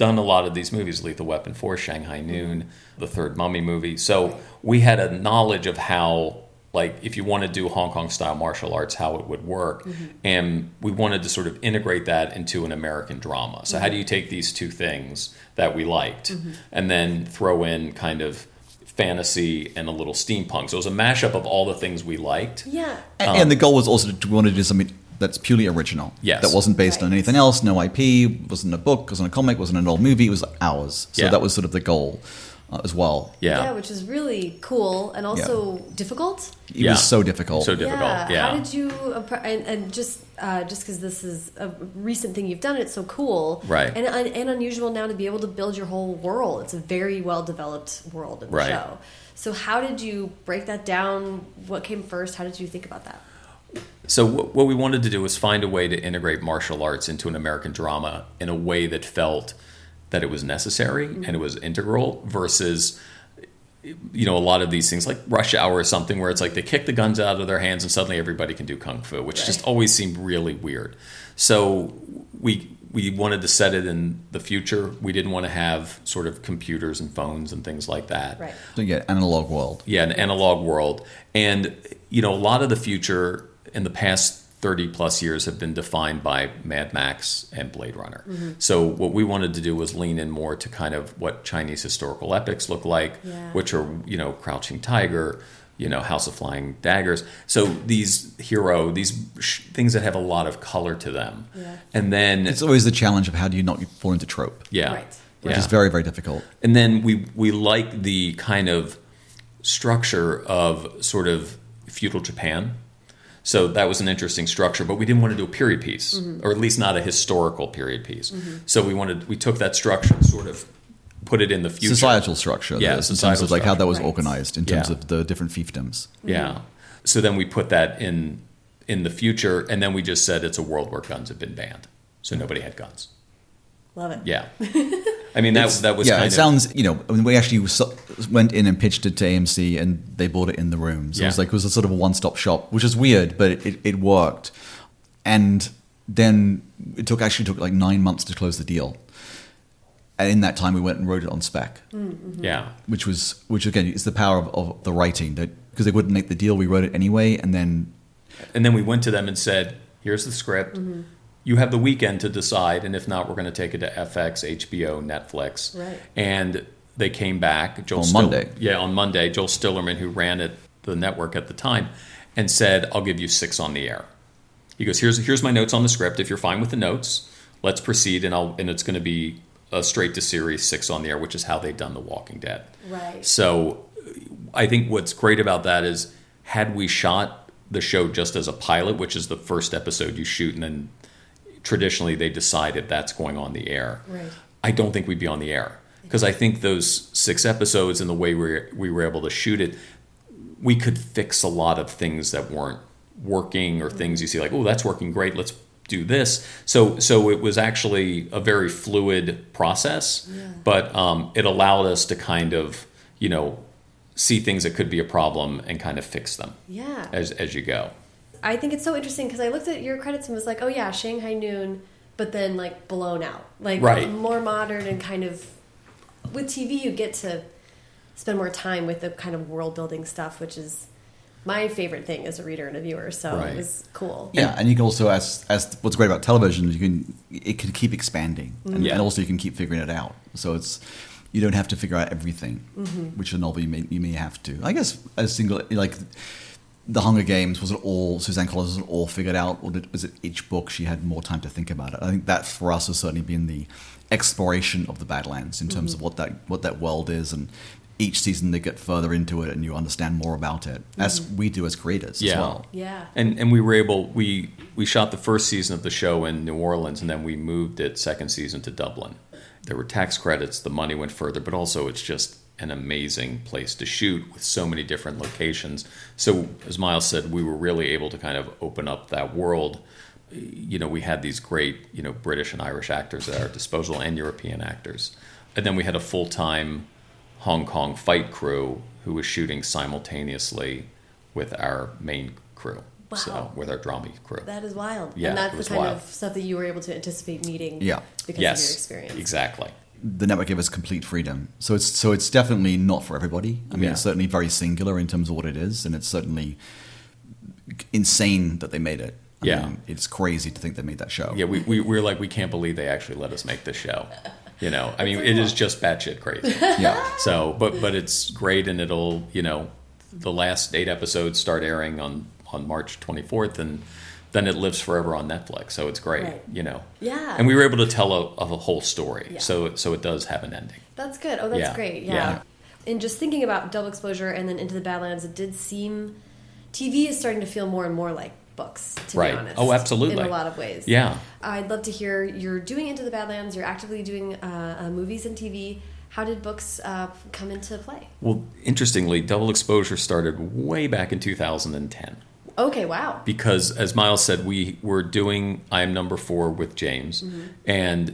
done a lot of these movies, Lethal Weapon 4, Shanghai Noon, the third Mummy movie. So we had a knowledge of how, like, if you want to do Hong Kong style martial arts, how it would work. Mm-hmm. And we wanted to sort of integrate that into an American drama. So, how do you mm-hmm. take these two things that we liked mm-hmm. and then throw in kind of fantasy and a little steampunk? So it was a mashup of all the things we liked. Yeah. And, um, and the goal was also to we wanted to do something that's purely original. Yes. That wasn't based on anything else. No IP. Wasn't a book. Wasn't a comic. Wasn't an old movie. It was ours. So Yeah. that was sort of the goal uh, as well. Yeah. Yeah, which is really cool and also difficult. It Yeah. was so difficult. So difficult. Yeah. How did you and, and just uh, just because this is a recent thing you've done, it's so cool, Right. And, and and unusual now to be able to build your whole world. It's a very well developed world in the Right. show. So how did you break that down? What came first? How did you think about that? So what, what we wanted to do was find a way to integrate martial arts into an American drama in a way that felt that it was necessary mm-hmm. and it was integral versus you know a lot of these things like rush hour or something where it's like they kick the guns out of their hands and suddenly everybody can do kung fu which just always seemed really weird so we we wanted to set it in the future we didn't want to have sort of computers and phones and things like that Right. So yeah, analog world. yeah, an analog world. And, you know, a lot of the future in the past 30 plus years have been defined by Mad Max and Blade Runner. Mm-hmm. So, what we wanted to do was lean in more to kind of what Chinese historical epics look like, Yeah. which are, you know, Crouching Tiger, you know, House of Flying Daggers. So, these hero, these sh- things that have a lot of color to them. Yeah. And then, It's always the challenge of how do you not fall into trope, yeah. Right. which yeah. is very very difficult. And then we we like the kind of structure of sort of feudal Japan. So that was an interesting structure, but we didn't want to do a period piece, mm-hmm. or at least not a historical period piece. Mm-hmm. So we wanted we took that structure and sort of put it in the future. Societal structure, Yeah, yeah, in terms societal of like how that was. Right. organized in terms Yeah. of the different fiefdoms. Mm-hmm. Yeah. So then we put that in in the future, and then we just said it's a world where guns have been banned, so nobody had guns. Love it. Yeah. I mean that that was yeah, kind it of, sounds you know I mean, we actually went in and pitched it to AMC and they bought it in the room. So it was like it was a sort of a one stop shop, which is weird, but it, it, it worked. And then it took actually took like nine months to close the deal. And in that time, we went and wrote it on spec, mm, mm-hmm. yeah. which was which again is the power of, of the writing that because they wouldn't make the deal, we wrote it anyway, and then And then we went to them and said, "Here's the script. Mm-hmm. You have the weekend to decide, and if not, we're going to take it to FX, HBO, Netflix." Right. And they came back. Joel On Still- Monday. Yeah, on Monday, Joel Stillerman, who ran it, the network at the time, and said, "I'll give you six on the air." He goes, "Here's here's my notes on the script. If you're fine with the notes, let's proceed, and I'll and it's going to be a straight to series six on the air, which is how they've done The Walking Dead." Right. So I think what's great about that is had we shot the show just as a pilot, which is the first episode you shoot, and then traditionally they decided that's going on the air. Right. I don't think we'd be on the air because I think those six episodes and the way we we were able to shoot it, we could fix a lot of things that weren't working or things you see like, oh, that's working great. Let's do this. So so it was actually a very fluid process, but um, it allowed us to kind of you know see things that could be a problem and kind of fix them Yeah. as as you go. I think it's so interesting because I looked at your credits and was like, oh yeah, Shanghai Noon, but then like blown out, like Right. more modern and kind of with TV you get to spend more time with the kind of world building stuff, which is my favorite thing as a reader and a viewer. So Right. it was cool. Yeah, and you can also, as as what's great about television, you can it can keep expanding, and, Yeah. and also you can keep figuring it out. So it's you don't have to figure out everything, Mm-hmm. which a novel you may you may have to. I guess a single like the Hunger Games was it all Suzanne Collins was it all figured out, or did, was it each book she had more time to think about it? I think that for us has certainly been the exploration of the Badlands in terms of mm-hmm. what that what that world is and. Each season they get further into it and you understand more about it, mm-hmm. as we do as creators Yeah. as well. Yeah. And and we were able we we shot the first season of the show in New Orleans and then we moved it second season to Dublin. There were tax credits, the money went further, but also it's just an amazing place to shoot with so many different locations. So, as Miles said, we were really able to kind of open up that world. You know, we had these great, you know, British and Irish actors at our disposal and European actors. And then we had a full time Hong Kong fight crew who was shooting simultaneously with our main crew. Wow. So, with our drama crew. That is wild. Yeah, and that's the kind wild. of stuff that you were able to anticipate meeting Yeah. because yes, of your experience. exactly. The network gave us complete freedom. So it's so it's definitely not for everybody. I mean, Yeah. it's certainly very singular in terms of what it is, and it's certainly insane that they made it. I Yeah. mean, it's crazy to think they made that show. Yeah, we, we, we're like, we can't believe they actually let us make this show. You know, I mean, it is just batshit crazy. yeah. So, but but it's great, and it'll you know, the last eight episodes start airing on on March 24th, and then it lives forever on Netflix. So it's great. Right. You know. Yeah. And we were able to tell a, of a whole story. Yeah. So so it does have an ending. That's good. Oh, that's Yeah. great. Yeah. Yeah. And just thinking about double exposure and then into the Badlands, it did seem TV is starting to feel more and more like books. To Right. be honest. Oh, absolutely. In a lot of ways. Yeah. I'd love to hear you're doing Into the Badlands. You're actively doing uh, uh, movies and TV. How did books uh, come into play? Well, interestingly, Double Exposure started way back in 2010. Okay. Wow. because as miles said we were doing i am number four with james Mm-hmm. and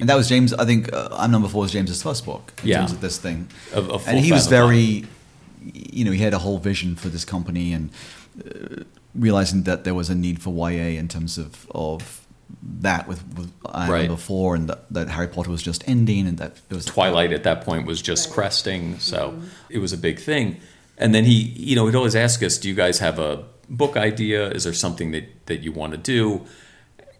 And that was James. I think uh, I'm number four was James's first book in Yeah. terms of this thing. Of- of and he was fathom very, you know, he had a whole vision for this company and uh, realizing that there was a need for YA in terms of of that with, with I Am Right. number four and that, that Harry Potter was just ending and that it was twilight at that point was just Right. cresting so it was a big thing and then he you know he'd always ask us do you guys have a book idea is there something that that you want to do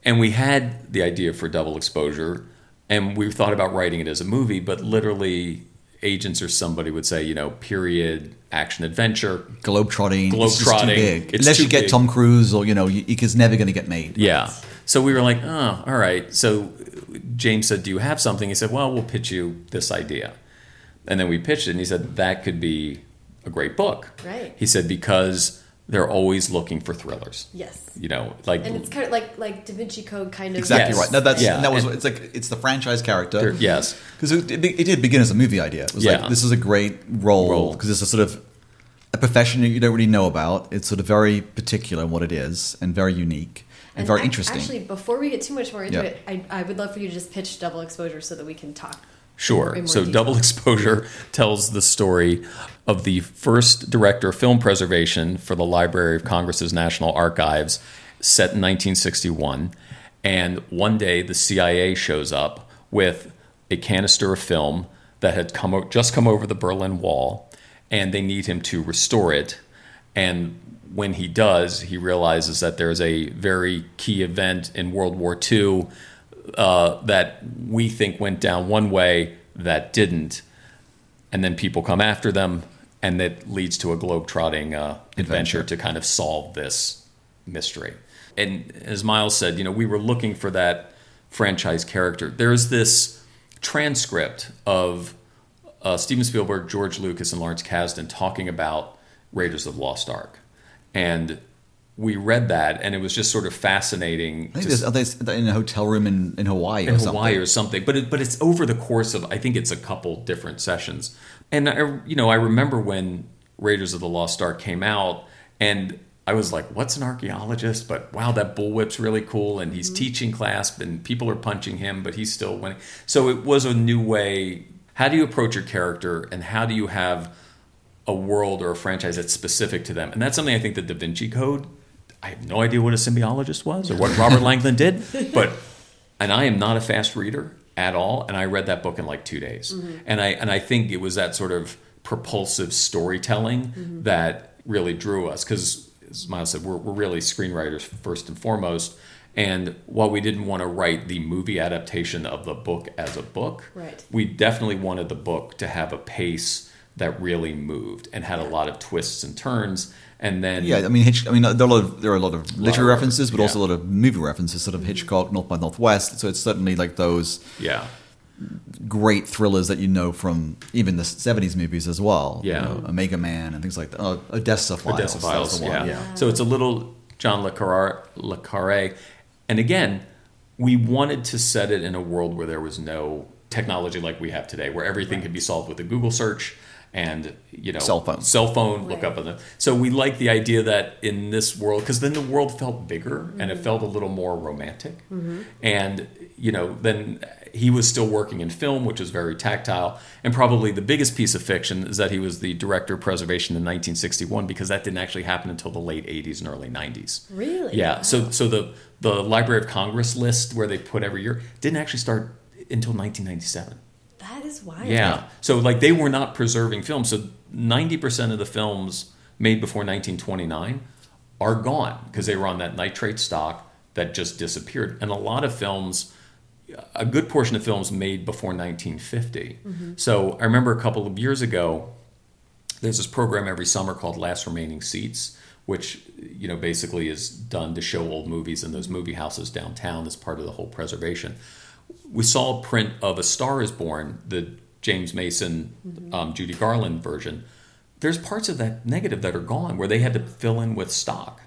and we had the idea for double exposure and we thought about writing it as a movie but literally agents or somebody would say you know period action adventure globetrotting. It's too Globetrotting. big. It's Unless too you get big. Tom Cruise or you know, it's never going to get made. Yeah. So we were like, oh, all right. So James said, do you have something? He said, well, we'll pitch you this idea. And then we pitched it, and he said, that could be a great book. Right. He said, because they're always looking for thrillers. Yes. You know, like, And it's kind of like like Da Vinci Code kind of Exactly Yes. right. No, that's Yeah. that was And- it's like it's the franchise character. yes. Because it, it, it did begin as a movie idea. It was Yeah. like this is a great role Role. because it's a sort of a profession that you don't really know about. It's sort of very particular in what it is and very unique and, very ac- interesting. Actually, before we get too much more into Yeah. it, I, I would love for you to just pitch double exposure so that we can talk. Sure. in more So, detail. Double Exposure tells the story of the first director of film preservation for the Library of Congress's National Archives, set in 1961. And one day, the CIA shows up with a canister of film that had come just come over the Berlin Wall, and they need him to restore it. And when he does, he realizes that there's a very key event in World War II uh, that we think went down one way that didn't, and then people come after them, and that leads to a globe-trotting uh, adventure, Adventure. to kind of solve this mystery. And as Miles said, you know, we were looking for that franchise character. There's this transcript of uh, Steven Spielberg, George Lucas, and Lawrence Kasdan talking about Raiders of the Lost Ark, and we read that, and it was just sort of fascinating. I think to there's, are in a hotel room in, in Hawaii in or something. Hawaii or something. But it, but it's over the course of I think it's a couple different sessions. And I, you know I remember when Raiders of the Lost Ark came out, and I was like, "What's an archaeologist? But wow, that bullwhip's really cool, and he's mm-hmm. teaching class, and people are punching him, but he's still winning. So it was a new way. How do you approach your character, and how do you have a world or a franchise that's specific to them? And that's something I think the Da Vinci Code. I have no idea what a symbologist was or what Robert Langdon did, but and I am not a fast reader at all. And I read that book in like two days, mm-hmm. and I and I think it was that sort of propulsive storytelling mm-hmm. that really drew us because, as Miles said, we're, we're really screenwriters first and foremost. And while we didn't want to write the movie adaptation of the book as a book, Right. we definitely wanted the book to have a pace that really moved and had a lot of twists and turns. And then Yeah, I mean, Hitch, I mean, there are a lot of, there are a lot of literary references, but also a lot of movie references, sort of Hitchcock, North by Northwest. So it's certainly like those yeah, great thrillers that you know from even the '70s movies as well. you Yeah. know, Omega Man and things like that. Oh, Odessa Files. Odessa Files. one. Yeah. So it's a little John le Carre, le Carre. And again, we wanted to set it in a world where there was no technology like we have today, where everything could be solved with a Google search and you know Cell phone. cell phone look Right. up on the so we like the idea that in this world because then the world felt bigger and it mm-hmm. felt a little more romantic. Mm-hmm. And you know then he was still working in film which was very tactile. And probably the biggest piece of fiction is that he was the director of preservation in 1961 because that didn't actually happen until the late 80s and early 90s Really? yeah. So so the the library of congress list where they put every year didn't actually start until 1997 That is wild. yeah. So like they were not preserving films. So 90% of the films made before 1929 are gone because they were on that nitrate stock that just disappeared. And a lot of films a good portion of films made before 1950. Mm-hmm. So I remember a couple of years ago there's this program every summer called Last Remaining Seats, which you know basically is done to show old movies in those movie houses downtown as part of the whole preservation. We saw a print of A Star Is Born, the James Mason, um, Judy Garland version. There's parts of that negative that are gone where they had to fill in with stock.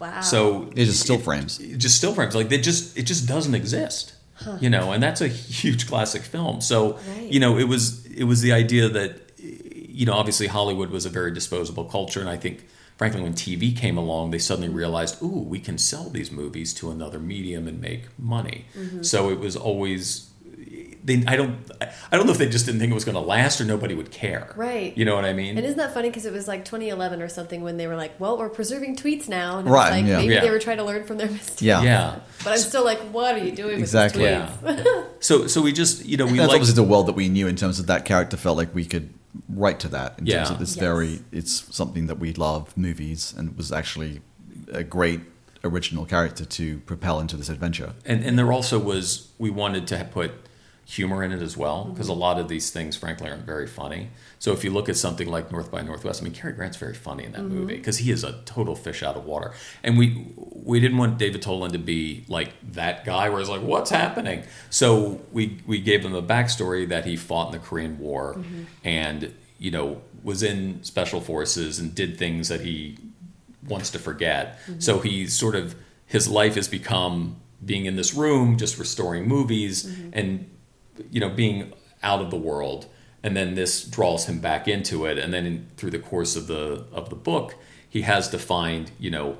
Wow. So It's just still it- frames. it- just still frames. Like they just it just doesn't exist. You know, and that's a huge classic film. So Right. you know, it was it was the idea that you know obviously Hollywood was a very disposable culture, and I think frankly when TV came along, they suddenly realized, ooh, we can sell these movies to another medium and make money. Mm-hmm. So it was always. They, I don't. I don't know if they just didn't think it was going to last, or nobody would care. Right. You know what I mean? And isn't that funny? Because it was like 2011 or something when they were like, "Well, we're preserving tweets now," and Right, like yeah. maybe Yeah. they were trying to learn from their mistakes. Yeah. yeah. But I'm still like, "What are you doing Exactly. with these tweets?" Yeah. so so we just you know we That's like obviously the world that we knew in terms of that character felt like we could write to that in terms of this Yes. very it's something that we love movies and was actually a great original character to propel into this adventure. and and there also was we wanted to put humor in it as well because Mm-hmm. a lot of these things frankly aren't very funny so if you look at something like north by northwest i mean Cary grant's very funny in that Mm-hmm. movie because he is a total fish out of water and we we didn't want david tolan to be like that guy where it's like what's happening so we we gave him a backstory that he fought in the korean war Mm-hmm. and you know was in special forces and did things that he wants to forget. So he sort of his life has become being in this room, just restoring movies, and you know being out of the world. And then this draws him back into it. And then in, through the course of the of the book, he has to find you know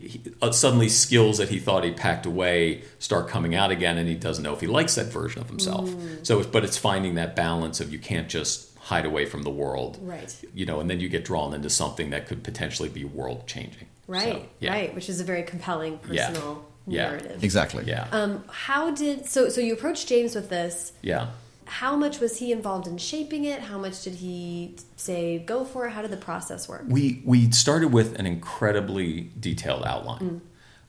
he, uh, suddenly skills that he thought he packed away start coming out again, and he doesn't know if he likes that version of himself. So, but it's finding that balance of you can't just hide away from the world, Right. You know, and then you get drawn into something that could potentially be world changing. Right. yeah. Right. Which is a very compelling personal Yeah. narrative. Exactly. Yeah, Um, how did so? So you approached James with this. yeah. How much was he involved in shaping it? How much did he say go for it? How did the process work? We we started with an incredibly detailed outline.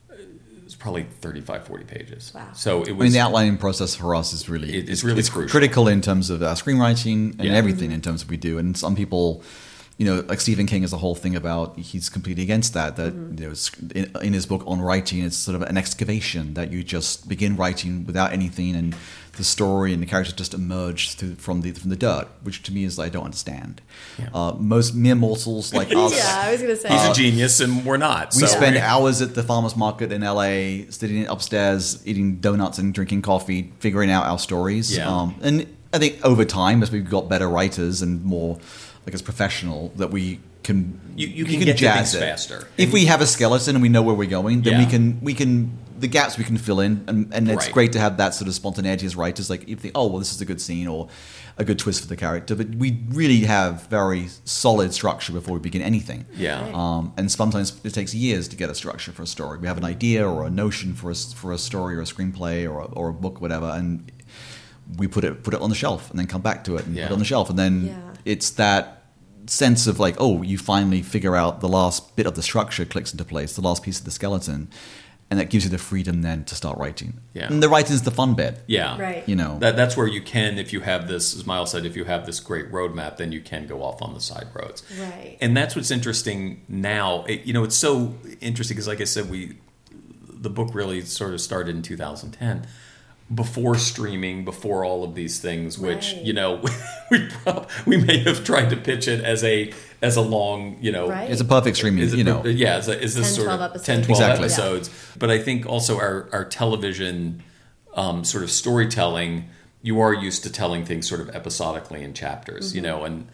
It was probably 35, 40 pages. Wow. So it was I mean, the outlining process for us is really It- it's really crucial. critical in terms of our screenwriting and Yeah. everything in terms of we do. And some people, you know, like Stephen King is a whole thing about he's completely against that. That you know, in, in his book on writing, it's sort of an excavation that you just begin writing without anything, and the story and the characters just emerge through, from the from the dirt, which to me is I don't understand. Yeah. Uh, most mere mortals like us. yeah, I was gonna say. he's a genius, and we're not. We so spend hours at the farmers market in LA, sitting upstairs, eating donuts and drinking coffee, figuring out our stories. Yeah. Um, and I think over time, as we've got better writers and more, like as professional, that we can You- you we can get jazz things it. faster. If we have a skeleton and we know where we're going, then we can we can the gaps we can fill in, and, and it's Right. great to have that sort of spontaneity as writers. Like you think, oh well, this is a good scene or a good twist for the character, but we really have very solid structure before we begin anything. Yeah. Um, and sometimes it takes years to get a structure for a story. We have an idea or a notion for a, s- for a story or a screenplay or a, or a book, whatever, and we put it put it on the shelf and then come back to it and Yeah. put it on the shelf, and then Yeah. It's that sense of like, oh, you finally figure out the last bit of the structure clicks into place, the last piece of the skeleton, and that gives you the freedom then to start writing. Yeah. And the writing is the fun bit. Yeah. Right. You know. That, that's where you can, if you have this, as Miles said, if you have this great roadmap, then you can go off on the side roads. Right. And that's what's interesting now. It, you know, it's so interesting because, like I said, we the book really sort of started in 2010, before streaming, before all of these things. Which Right. you know, we prob- we may have tried to pitch it as a as a long, you know, Right. it's a perfect streaming, is it, you know. yeah, is, is this 10, sort 12 of episodes. 10, 12 Exactly. episodes? But I think also our, our television um, sort of storytelling you are used to telling things sort of episodically in chapters, Mm-hmm. you know, and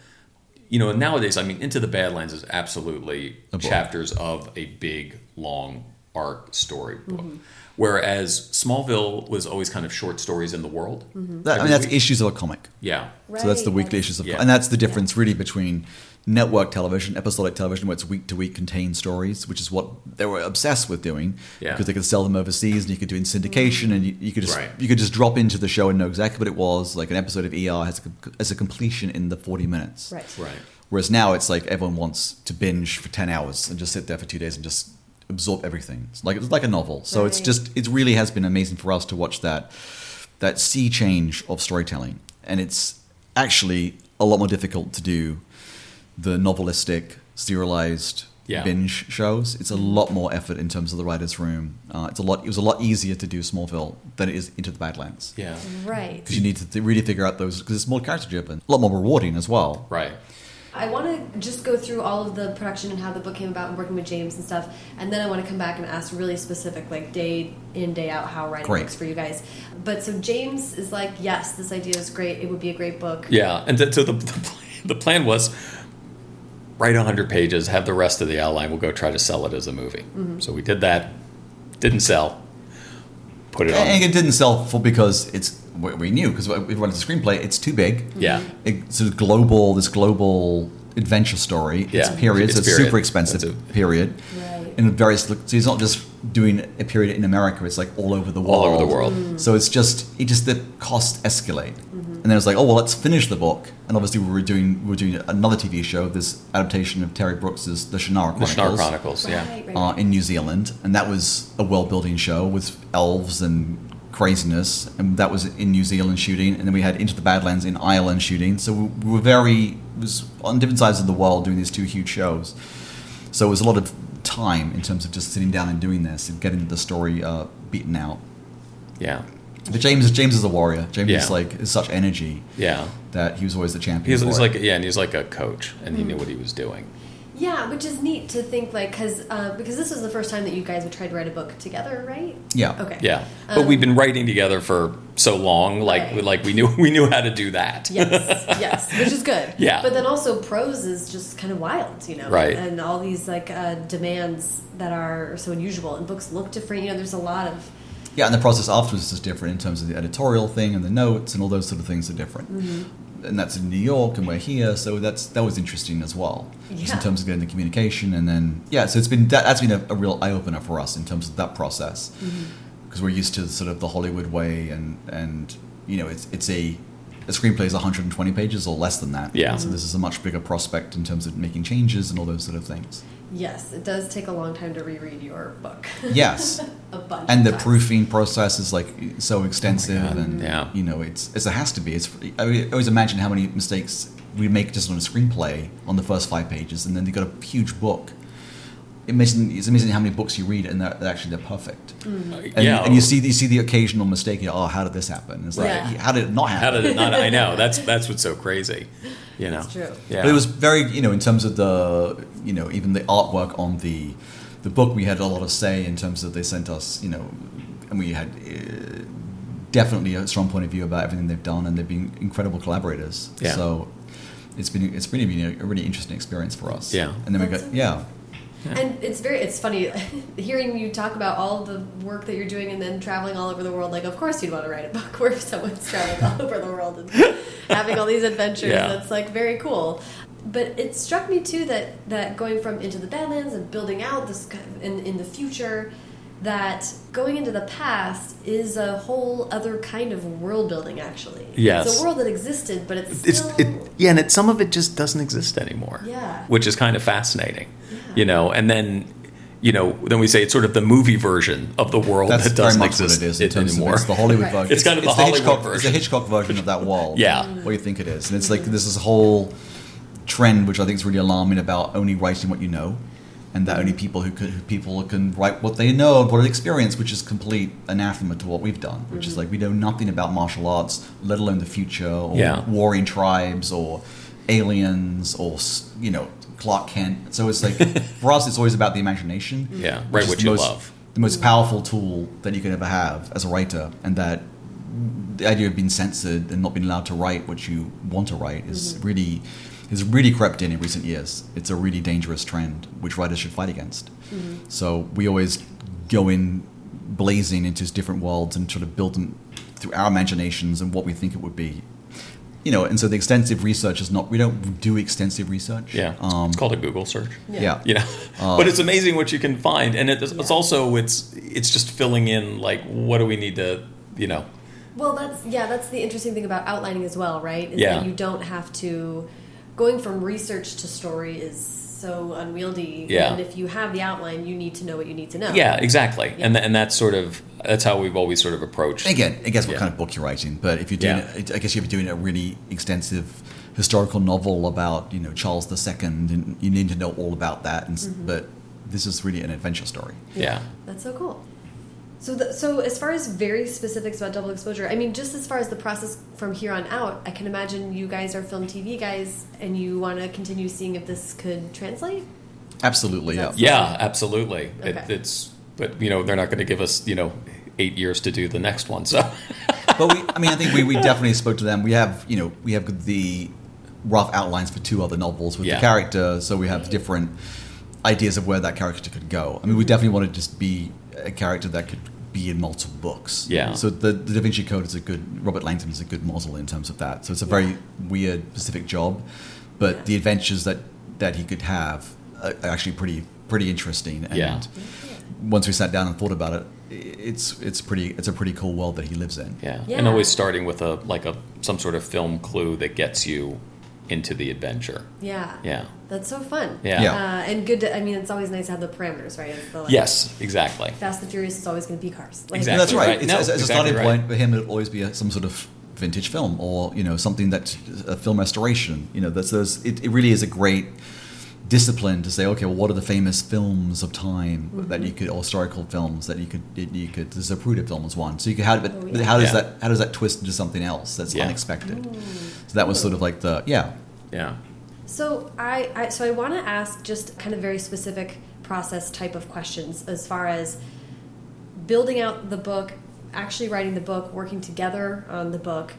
you know, nowadays, I mean, Into the Badlands is absolutely A chapters of a big, long arc story book. Mm-hmm. Whereas Smallville was always kind of short stories in the world. That, I mean, that's week. issues of a comic. Yeah. So that's the weekly yes. issues of, Yeah. and that's the difference really between network television, episodic television, where it's week to week contained stories, which is what they were obsessed with doing Yeah. because they could sell them overseas and you could do in syndication and you, you could just Right. you could just drop into the show and know exactly what it was. Like an episode of ER has a, has a completion in the forty minutes. Right. Right. Whereas now it's like everyone wants to binge for ten hours and just sit there for two days and just absorb everything. It's like it's like a novel. So it's just it really has been amazing for us to watch that that sea change of storytelling, and it's actually a lot more difficult to do the novelistic serialized Yeah. binge shows. It's a lot more effort in terms of the writers' room. Uh, it's a lot. It was a lot easier to do Smallville than it is Into the Badlands Yeah. Right. because you need to th- really figure out those because it's more character driven, a lot more rewarding as well. Right. I want to just go through all of the production and how the book came about and working with James and stuff, and then I want to come back and ask really specific, like day in day out, how writing Great. works for you guys. But so James is like, yes, this idea is great. It would be a great book. Yeah, and th- so the, the, plan, the plan was write 100 pages, have the rest of the outline, we'll go try to sell it as a movie. Mm-hmm. So we did that, didn't sell, put it on. And it didn't sell for because it's we we knew because we wanted the screenplay. It's too big. Yeah. It's a global this global adventure story. It's Yeah. period. It's so it's period. super expensive. It's a- period. Right. In various so he's not just doing a period in America. It's like all over the world. All over the world. So it's just it just the costs escalate. And then it's like, oh well, let's finish the book. And obviously we were doing we were doing another TV show, this adaptation of Terry Brooks's The Shannara Chronicles. the Chronicles Shannara Chronicles, yeah. Right, right, uh, in New Zealand, and that was a world-building show with elves and craziness, and that was in New Zealand shooting, and then we had Into the Badlands in Ireland shooting. So we, we were very was on different sides of the world doing these two huge shows. So it was a lot of time in terms of just sitting down and doing this and getting the story uh, beaten out. Yeah. But James, James is a warrior. James Yeah. is like is such energy Yeah. that he was always the champion. He's, he's like yeah, and he's like a coach, and Hmm. he knew what he was doing. Yeah, which is neat to think like because uh, because this was the first time that you guys would try to write a book together, right? yeah, Okay. Yeah, but Um, we've been writing together for so long, like Right. like we knew we knew how to do that. Yes, yes, which is good. Yeah. But then also prose is just kind of wild, you know. Right. And all these like uh, demands that are so unusual, and books look different. You know, there's a lot of Yeah, and the process afterwards is different in terms of the editorial thing and the notes and all those sort of things are different. Mm-hmm. And that's in New York, and we're here, so that's that was interesting as well, just in terms of getting the communication. And then yeah, so it's been that, that's been a, a real eye opener for us in terms of that process mm-hmm. because we're used to sort of the Hollywood way, and and you know it's it's a a screenplay is 120 pages or less than that. Yeah. So this is a much bigger prospect in terms of making changes and all those sort of things. Yes, it does take a long time to reread your book. Yes. a bunch. and the of times. proofing process is like so extensive oh God, and yeah. you know it's, it's it has to be it's i mean, I always imagine how many mistakes we make just on a screenplay on the first five pages and then you've got a huge book amazing, it's amazing how many books you read and they're, they're actually they're perfect Mm. and, yeah, and you see you see the occasional mistake you oh how did this happen it's like Right. how did it not happen How did it not? I know that's that's what's so crazy. You know, It's true. Yeah, But it was very, you know, in terms of the, you know, even the artwork on the, the book, we had a lot of say in terms of they sent us, you know, and we had uh, definitely a strong point of view about everything they've done, and they've been incredible collaborators. Yeah. So it's been it's really been a, a really interesting experience for us. Yeah. And then we got yeah. And it's very it's funny hearing you talk about all the work that you're doing and then traveling all over the world. Like, of course, you'd want to write a book where someone's traveling all over the world and having all these adventures. Yeah. That's like very cool. But it struck me too that that going from into the Badlands and building out this in in the future, that going into the past is a whole other kind of world building. Actually, Yes. it's a world that existed, but it's it's it, yeah, and it, some of it just doesn't exist anymore. Yeah. which is kind of fascinating. Yeah. You know, and then you know, then we say it's sort of the movie version of the world That's that very doesn't much exist what it is in it terms anymore. of it's the Hollywood Right. version. It's kind of the the Hollywood Hitchcock, version. It's the Hitchcock version of that wall. Yeah. what you think it is, and it's like this is a whole trend which I think is really alarming about only writing what you know, and that only people who, could, who people can write what they know, and what they experience, which is complete anathema to what we've done, which is mm-hmm. like we know nothing about martial arts, let alone the future, or Yeah. warring tribes, or aliens, or you know Clark Kent. So it's like for us, it's always about the imagination. Yeah, right. which write is what the you most- love. the most powerful tool that you can ever have as a writer, and that the idea of being censored and not being allowed to write what you want to write is mm-hmm. really has really crept in in recent years. It's a really dangerous trend which writers should fight against. Mm-hmm. So we always go in blazing into different worlds and sort of build them through our imaginations and what we think it would be. You know, and so the extensive research is not. We don't do extensive research. Yeah, Um, it's called a Google search. yeah. You know, Uh, but it's amazing what you can find, and it, it's also it's it's just filling in like what do we need to you know Well, that's yeah, that's the interesting thing about outlining as well, right? Is Yeah. that you don't have to going from research to story is so unwieldy. Yeah. And if you have the outline, you need to know what you need to know. yeah exactly, and th- and that's sort of that's how we've always sort of approached. Again, I guess what Yeah. kind of book you're writing, but if you're doing, Yeah. it, I guess you're doing a really extensive historical novel about you know Charles II, and you need to know all about that. And Mm-hmm. but this is really an adventure story. Yeah. That's so cool. So, the, so as far as very specifics about double exposure, I mean, just as far as the process from here on out, I can imagine you guys are film TV guys, and you want to continue seeing if this could translate. Absolutely, yeah. That's- Yeah, absolutely. It, it's but you know they're not going to give us you know eight years to do the next one. So but we, I mean, I think we, we definitely spoke to them. We have, you know, we have the rough outlines for two other novels with Yeah. the character, so we have different ideas of where that character could go. I mean, we definitely want to just be a character that could be in multiple books. Yeah. So the, the Da Vinci Code is a good, Robert Langdon is a good model in terms of that. So it's a very weird, specific job, but Yeah. the adventures that, that he could have are actually pretty, pretty interesting. And Yeah. once we sat down and thought about it, it's, it's pretty, it's a pretty cool world that he lives in. yeah. Yeah. and always starting with a like a some sort of film clue that gets you into the adventure. Yeah. Yeah. That's so fun. Yeah. Yeah. Uh, and good. To, I mean, it's always nice to have the parameters, right? The, like, Yes, exactly. Fast and Furious is always going to be cars. Like, Exactly. That's right. right. It's, No, as, as exactly a starting right. point for him, it'll always be a, some sort of vintage film or you know something that a film restoration. You know, that's those. It, it really is a great discipline to say, okay, well, what are the famous films of time that mm-hmm. you could, or historical films that you could, you could. The Zapruder film was one. So you could how, but, Oh, yeah. how does Yeah. that how does that twist into something else that's Yeah. unexpected? So that was sort of like the yeah. Yeah. So I, I so I want to ask just kind of very specific process type of questions as far as building out the book, actually writing the book, working together on the book,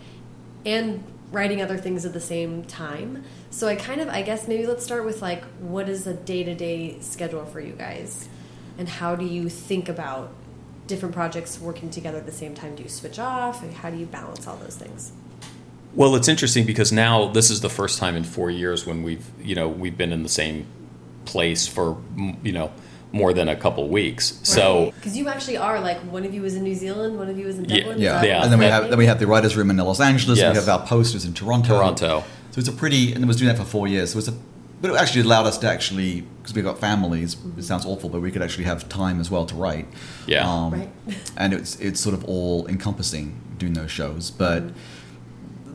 and writing other things at the same time. So I kind of I guess maybe let's start with like what is a day to day schedule for you guys, and how do you think about different projects working together at the same time? Do you switch off? How do you balance all those things? Well, it's interesting because now this is the first time in four years when we've you know we've been in the same place for you know more than a couple weeks. So because you actually are like one of you is in New Zealand, one of you is in Yeah, Dublin. is Yeah, Yeah. and then we right? have then we have the writers' room in Los Angeles. Yes. We have our posters in Toronto. Toronto. So it's a pretty, and it was doing that for four years. So it's a, but it actually allowed us to actually, because we've got families. It sounds mm-hmm. awful, but we could actually have time as well to write. Yeah. um, Right. and it's it's sort of all encompassing doing those shows, but. Mm-hmm.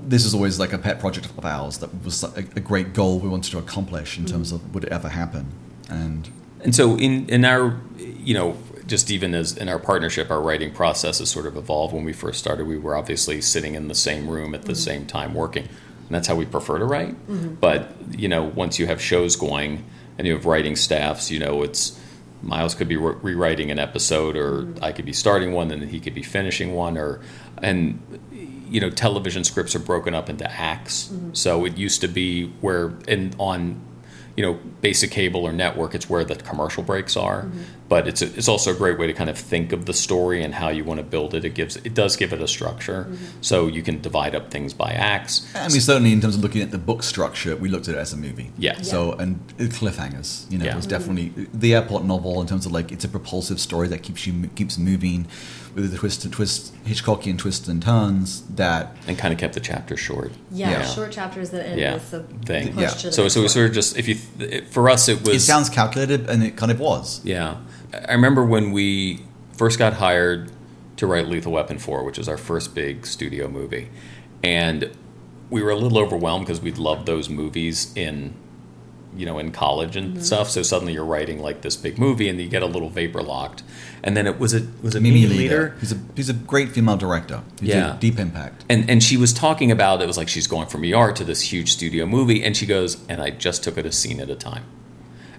This is always like a pet project of ours that was a, a great goal we wanted to accomplish in terms mm-hmm. of would it ever happen, and And so in in our you know just even as in our partnership, our writing process has sort of evolved. When we first started, we were obviously sitting in the same room at the mm-hmm. same time working, and that's how we prefer to write. Mm-hmm. But you know, once you have shows going and you have writing staffs, you know, it's Miles could be re- rewriting an episode, or mm-hmm. I could be starting one, and he could be finishing one, or and you know, television scripts are broken up into acts. So it used to be where and on you know, basic cable or network, it's where the commercial breaks are. Mm-hmm. But it's a, it's also a great way to kind of think of the story and how you want to build it. It gives it does give it a structure, mm-hmm. so you can divide up things by acts. I mean, certainly, in terms of looking at the book structure, we looked at it as a movie. Yeah. So and cliffhangers, you know, Yeah. it was mm-hmm. definitely the airport novel in terms of like it's a propulsive story that keeps you keeps moving with the twist and twist Hitchcockian twists and turns that and kind of kept the chapter short. Yeah, Yeah. short chapters that end Yeah, with the thing. Yeah. So so it was sort of just if you it, for us it was it sounds calculated and it kind of was. Yeah. I remember when we first got hired to write Lethal Weapon 4, which was our first big studio movie. And we were a little overwhelmed because we'd loved those movies in you know in college and stuff so suddenly you're writing like this big movie and you get a little vapor locked and then it was a was a Mimi Mimi Leder. Leder He's a he's a great female director. He's Yeah. a deep impact. and and she was talking about it was like she's going from ER to this huge studio movie and she goes and I just took it a scene at a time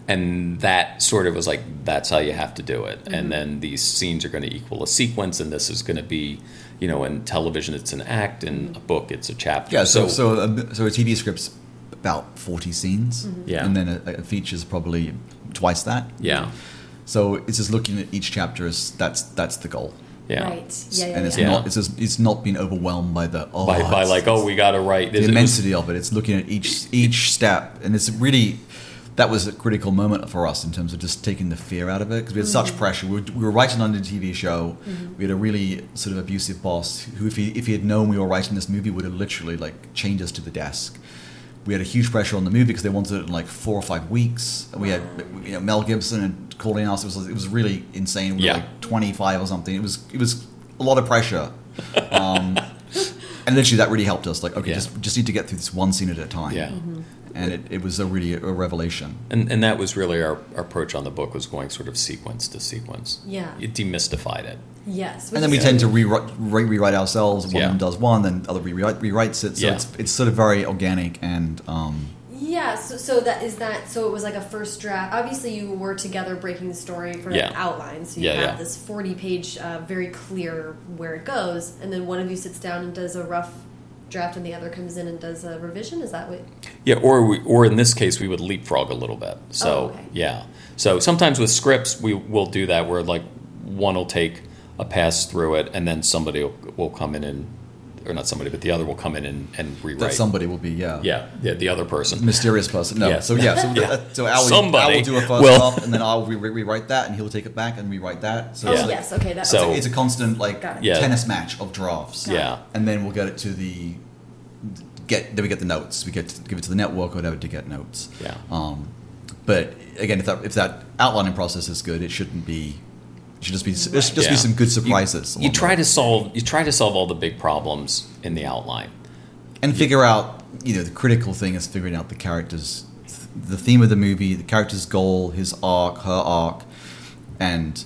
and that sort of was like that's how you have to do it Mm-hmm. and then these scenes are going to equal a sequence and this is going to be you know in television it's an act in a book it's a chapter Yeah, so so a, so a TV script's about forty scenes, Yeah. and then a, a feature's probably twice that. yeah So it's just looking at each chapter as that's that's the goal, yeah Right. Yeah, yeah, and it's yeah. not it's just, it's not being overwhelmed by the oh by, by like oh we got to write the this immensity of it. It's looking at each each step, and it's really that was a critical moment for us in terms of just taking the fear out of it because we had such mm-hmm. pressure. We were, we were writing on the TV show. Mm-hmm. We had a really sort of abusive boss who, if he if he had known we were writing this movie, would have literally like chained us to the desk. We had a huge pressure on the movie because they wanted it in like four or five weeks. And we had you know, Mel Gibson and calling us. It was it was really insane. We Yeah. were like twenty five or something. It was it was a lot of pressure. Um, and literally that really helped us. Like, okay, Yeah. just just need to get through this one scene at a time. Yeah. Mm-hmm. And it, it was a really a revelation. and, and that was really our, our approach on the book was going sort of sequence to sequence Yeah. it demystified it Yes. And then we tend to rewrite, re- rewrite ourselves. One Yeah. does one, then other rewrite, rewrites it. So Yeah. it's it's sort of very organic and um, Yeah, so, so that is that. So it was like a first draft. Obviously, you were together breaking the story for Yeah. an outline. So you Yeah, have yeah. this forty-page, uh, very clear where it goes, and then one of you sits down and does a rough draft, and the other comes in and does a revision. Is that what? Yeah, or we, or in this case, we would leapfrog a little bit. So Oh, okay. yeah, so sometimes with scripts, we will do that where like one will take a pass through it, and then somebody will, will come in and, or not somebody, but the other will come in and, and rewrite. that somebody will be yeah yeah, yeah, the other person. mysterious person. No, Yeah. so yeah, so, Yeah. so Al, will- Somebody Al will do a first will- draft, and then I'll re- re- rewrite that, and he'll take it back and rewrite that. So Oh it's, like, yes. Okay. That. So- it's a constant like Yeah. tennis match of drafts. Yeah, and then we'll get it to the get then we get the notes. We get to give it to the network or whatever to get notes. Yeah. Um, but again, if that if that outlining process is good, it shouldn't be. It should just be there should just Yeah. be some good surprises. You along the try way. to solve you try to solve all the big problems in the outline. and figure out. You know, the critical thing is figuring out the characters, the theme of the movie, the character's goal, his arc, her arc, and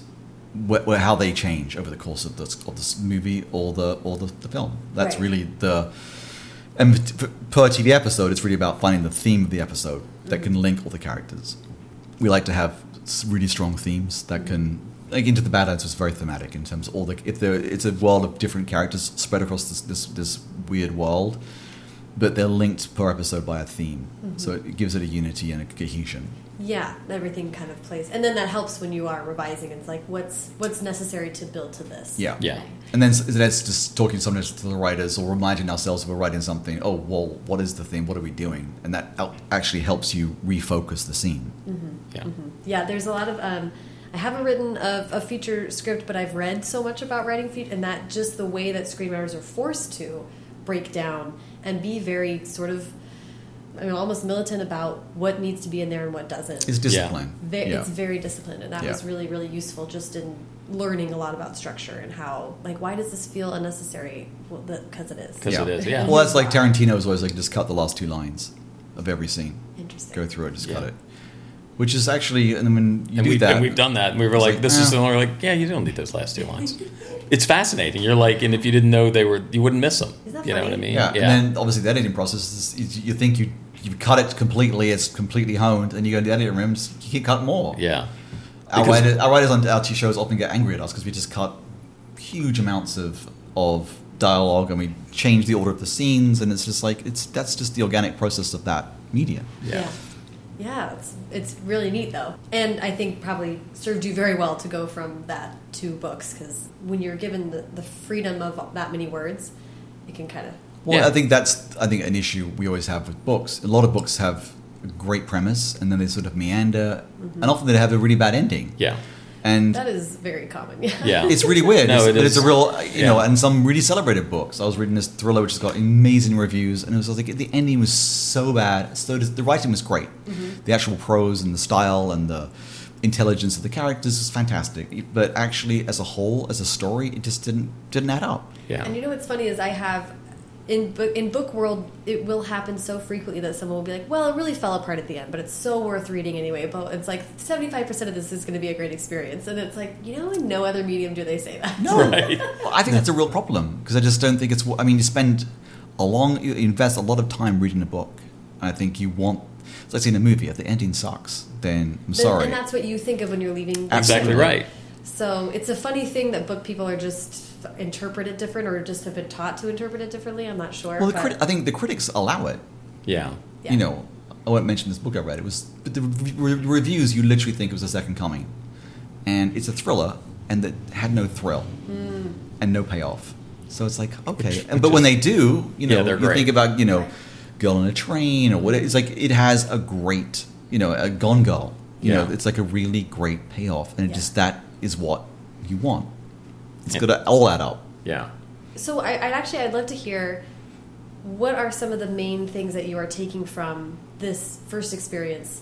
wh- wh- how they change over the course of this of this movie or the or the, the film. That's Right. really the and per TV episode, it's really about finding the theme of the episode that mm-hmm. can link all the characters. We like to have really strong themes that can. Like Into the Badlands was very thematic in terms of all the. If there, it's a world of different characters spread across this this, this weird world, but they're linked per episode by a theme. Mm-hmm. So it gives it a unity and a cohesion. Yeah, everything kind of plays, and then that helps when you are revising. It's like what's what's necessary to build to this. Yeah. Yeah. Okay. And then s- that's just talking sometimes to the writers or reminding ourselves if we're writing something, oh, well, what is the theme? What are we doing? And that actually helps you refocus the scene. Mm-hmm. Yeah. Mm-hmm. Yeah, there's a lot of. Um, I haven't written a, a feature script, but I've read so much about writing feature, and that just the way that screenwriters are forced to break down and be very sort of, I mean, almost militant about what needs to be in there and what doesn't. It's discipline. Ve- yeah. It's very disciplined, and that Yeah. was really, really useful just in learning a lot about structure and how, like, why does this feel unnecessary? Well, because it is. 'Cause it is, yeah. Well, that's like Tarantino was always like, just cut the last two lines of every scene. Interesting. Go through it, just cut it. Which is actually, and when you and do we've, that, and we've done that. And we were like, like, this is the one. Oh. We're like, yeah, you don't need those last two lines. it's fascinating. You're like, and if you didn't know they were, you wouldn't miss them. Isn't that you know what I mean? Yeah, and then obviously the editing process is, is you think you you cut it completely, it's completely honed, and you go to the editing room, you can cut more. yeah. Our Because- writers, our writers on our two shows often get angry at us because we just cut huge amounts of of dialogue and we change the order of the scenes, and it's just like it's that's just the organic process of that medium. Yeah. Yeah. Yeah, it's it's really neat though, and I think probably served you very well to go from that to books because when you're given the, the freedom of that many words, it can kind of Well, Yeah. I think that's I think an issue we always have with books. A lot of books have a great premise, and then they sort of meander, mm-hmm. and often they have a really bad ending. Yeah. And that is very common. Yeah. Yeah. it's really weird. No, it's, it but is. it's a real, you Yeah. know, and some really celebrated books. I was reading this thriller which has got amazing reviews, and it was like the ending was so bad. So does, the writing was great. Mm-hmm. The actual prose and the style and the intelligence of the characters was fantastic. But actually, as a whole, as a story, it just didn't didn't add up. Yeah. And you know what's funny is I have in book in book world it will happen so frequently that someone will be like, "Well, it really fell apart at the end, but it's so worth reading anyway." But it's like seventy five percent of this is going to be a great experience, and it's like you know, in no other medium do they say that. No, Right. Well, I think that's a real problem because I just don't think it's. I mean, you spend a long, you invest a lot of time reading a book, and I think you want It's like seeing a movie. If the ending sucks, then I'm Then- sorry. And that's what you think of when you're leaving. the Exactly right. So it's a funny thing that book people are just interpret it different or just have been taught to interpret it differently. I'm not sure. well, the but- I think the critics allow it. Yeah. Yeah. You know, I won't mention this book I read. It was but the re- re- reviews. You literally think it was a second coming, and it's a thriller, and that had no thrill Hmm. and no payoff. So it's like okay, Which- and, which but when they do, you know, Yeah, they're you great. think about you know, girl on a train or what. It's like it has a great, you know, a Gone Girl. You Yeah. know, it's like a really great payoff, and it Yeah. just that is what you want. It's Yeah. got to all add up. Yeah. So I, I'd actually I'd love to hear what are some of the main things that you are taking from this first experience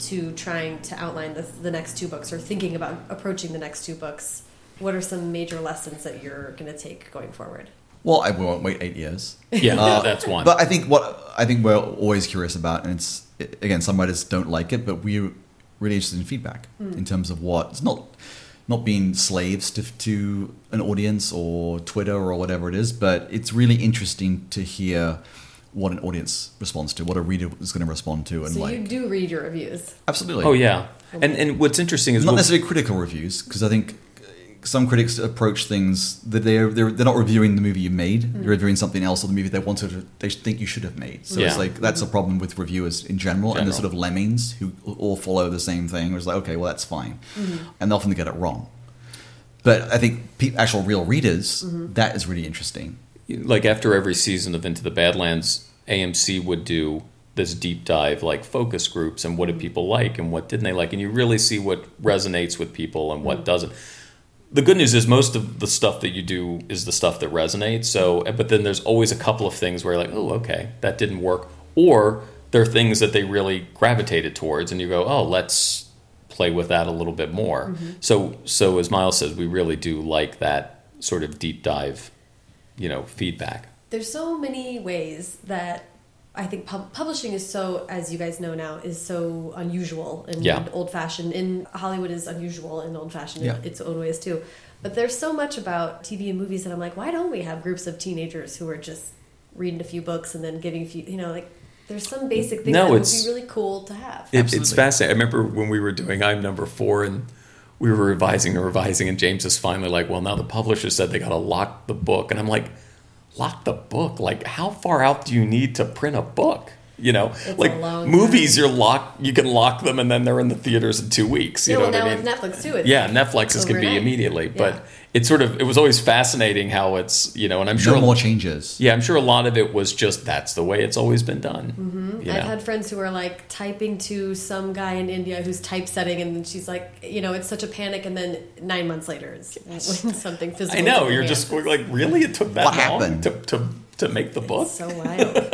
to trying to outline the, the next two books or thinking about approaching the next two books. What are some major lessons that you're going to take going forward? Well, I won't wait eight years. Yeah, Uh, that's one. But I think what I think we're always curious about, and it's again, some writers don't like it, but we're really interested in feedback in terms of what it's not not being slaves to, to an audience or Twitter or whatever it is, but it's really interesting to hear what an audience responds to, what a reader is going to respond to, and So like you do read your reviews. absolutely. oh yeah. And and what's interesting is not we'll- necessarily critical reviews because I think some critics approach things that they're they're, they're not reviewing the movie you made. Mm. They're reviewing something else or the movie they wanted to, they think you should have made. So it's like that's a problem with reviewers in general, and the sort of lemmings who all follow the same thing. It's like okay, well that's fine, mm-hmm. and they often get it wrong. But I think pe- actual real readers mm-hmm. that is really interesting. like after every season of Into the Badlands, AMC would do this deep dive, like focus groups, and what did mm-hmm. people like and what didn't they like, and you really see what resonates with people and what doesn't. The good news is most of the stuff that you do is the stuff that resonates. So, but then there's always a couple of things where you're like, oh, okay, that didn't work, or there are things that they really gravitated towards, and you go, oh, let's play with that a little bit more. Mm-hmm. So, so as Miles says, we really do like that sort of deep dive, you know, feedback. There's so many ways that I think pub- publishing is so, as you guys know now, is so unusual and Yeah. old fashioned. In Hollywood is unusual and old fashioned Yeah. in its own ways too. But there's so much about TV and movies that I'm like, why don't we have groups of teenagers who are just reading a few books and then giving a few, you know, like there's some basic things No, that would it's- be really cool to have. It, it's fascinating. I remember when we were doing I'm number four and we were revising and revising, and James is finally like, "Well, now the publisher said they got to lock the book," and I'm like, "Lock the book? Like, how far out do you need to print a book?" You know, It's like movies, time. you're lock. You can lock them, and then they're in the theaters in two weeks. You Yeah, know well, what now I mean? Netflix too. Yeah, Netflix is going to be overnight. immediately, but Yeah. it's sort of it was always fascinating how it's you know, and I'm sure No more changes. yeah, I'm sure a lot of it was just that's the way it's always been done. Mm-hmm. You know? I've had friends who are like typing to some guy in India who's typesetting, and she's like, you know, it's such a panic, and then nine months later, it's when something physical. I know you're just hand. going like, really? It took that What long happened? to, to to make the book? It's so wild.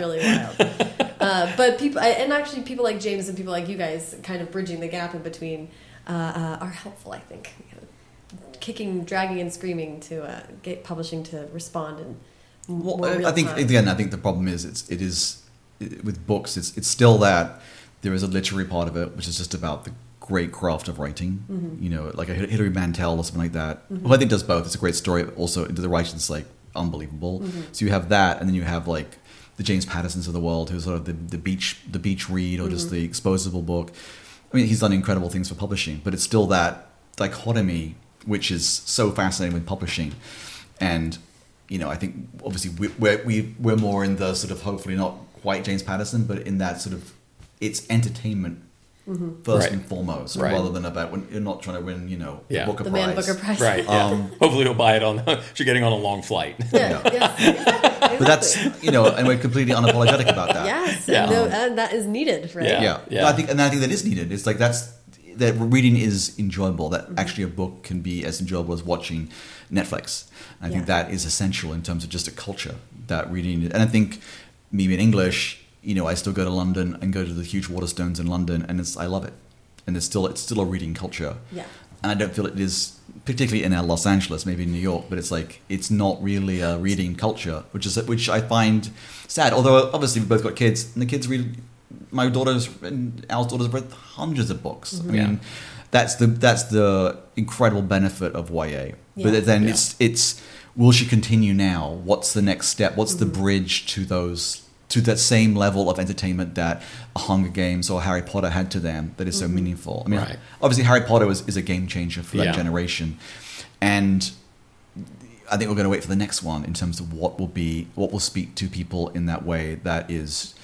it is really wild. Uh, but people, and actually, people like James and people like you guys, kind of bridging the gap in between, uh, uh, are helpful. I think, you know, kicking, dragging, and screaming to uh, get publishing to respond and. Well, I- think time. again, I think the problem is it's it is it, with books. It's it's still that there is a literary part of it, which is just about the great craft of writing. Mm-hmm. You know, like a Hilary Mantel or something like that. Who I think does both. It's a great story. But also, the writing's like unbelievable. Mm-hmm. So you have that, and then you have like the James Pattersons of the world, who's sort of the, the beach the beach read or Mm-hmm. just the exposable book. I mean, he's done incredible things for publishing, but it's still that dichotomy which is so fascinating with publishing, and you know, I think obviously we, we're we, we're more in the sort of hopefully not quite James Patterson, but in that sort of it's entertainment first Right. and foremost, Right. rather than about when you're not trying to win, you know, Yeah. the Booker the Prize. Man Booker Prize. Right. Yeah. Um, Hopefully, he'll buy it on. You're getting on a long flight. Yeah. yeah. Exactly. But that's you know, and we're completely unapologetic about that. Yes, Yeah. and, no, and that is needed, right? Yeah. yeah, yeah. I think, and I think that is needed. It's like that's that reading is enjoyable. Mm-hmm. That actually a book can be as enjoyable as watching Netflix. I think that is essential in terms of just a culture that reading. And I think me being English, you know, I still go to London and go to the huge Waterstones in London, and it's I love it. And it's still it's still a reading culture. Yeah. And I don't feel it is particularly in uh, Los Angeles, maybe in New York, but it's like it's not really a reading culture, which is which I find sad. Although obviously we both got kids, and the kids read. My daughters and our daughters read hundreds of books. I mean, Yeah. that's the that's the incredible benefit of YA. Yeah. But then Yeah. it's it's will she continue now? What's the next step? What's the Mm-hmm. bridge to those to that same level of entertainment that Hunger Games or Harry Potter had to them that is so mm-hmm. meaningful. I mean, Right. obviously Harry Potter was, is a game changer for Yeah. that generation, and I think we're going to wait for the next one in terms of what will be what will speak to people in that way that is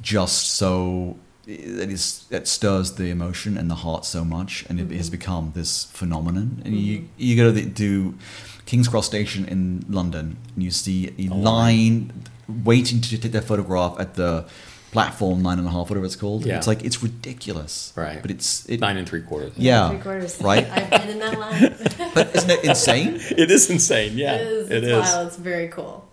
just so that is that stirs the emotion and the heart so much, and it has mm-hmm. become this phenomenon. And you mm-hmm. you go to the, to King's Cross Station in London, and you see a oh, line waiting to take their photograph at the platform nine and a half, whatever it's called. Yeah. It's like it's ridiculous, Right. But it's it, Nine and three quarters. yeah, Three quarters. right. I've been in that line. But isn't it insane? It is insane. Yeah, it is. it It's is. wild. It's very cool.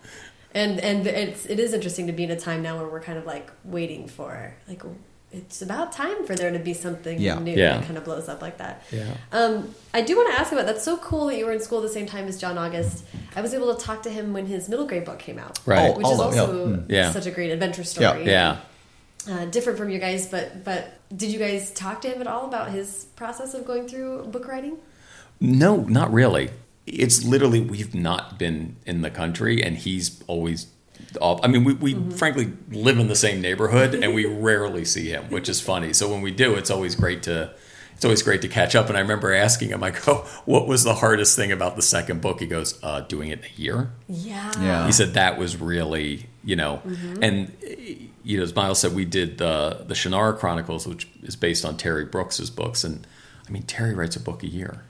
And and it's it is interesting to be in a time now where we're kind of like waiting for like it's about time for there to be something Yeah. new Yeah. that kind of blows up like that. Yeah. Um, I do want to ask about that's so cool that you were in school at the same time as John August. I was able to talk to him when his middle grade book came out, Right. Which is Oh, also Mm. Yeah. such a great adventure Yeah. story. Yeah. Uh, different from you guys, but but did you guys talk to him at all about his process of going through book writing? No, not really. It's literally we've not been in the country, and he's always. Off. I mean, we, we frankly live in the same neighborhood, and we rarely see him, which is funny. So when we do, it's always great to it's always great to catch up. And I remember asking him, I go, "What was the hardest thing about the second book?" He goes, uh, "Doing it in a year." Yeah. Yeah. He said that was really, you know, Mm-hmm. and you know, as Miles said, we did the the Shannara Chronicles, which is based on Terry Brooks's books, and I mean, Terry writes a book a year,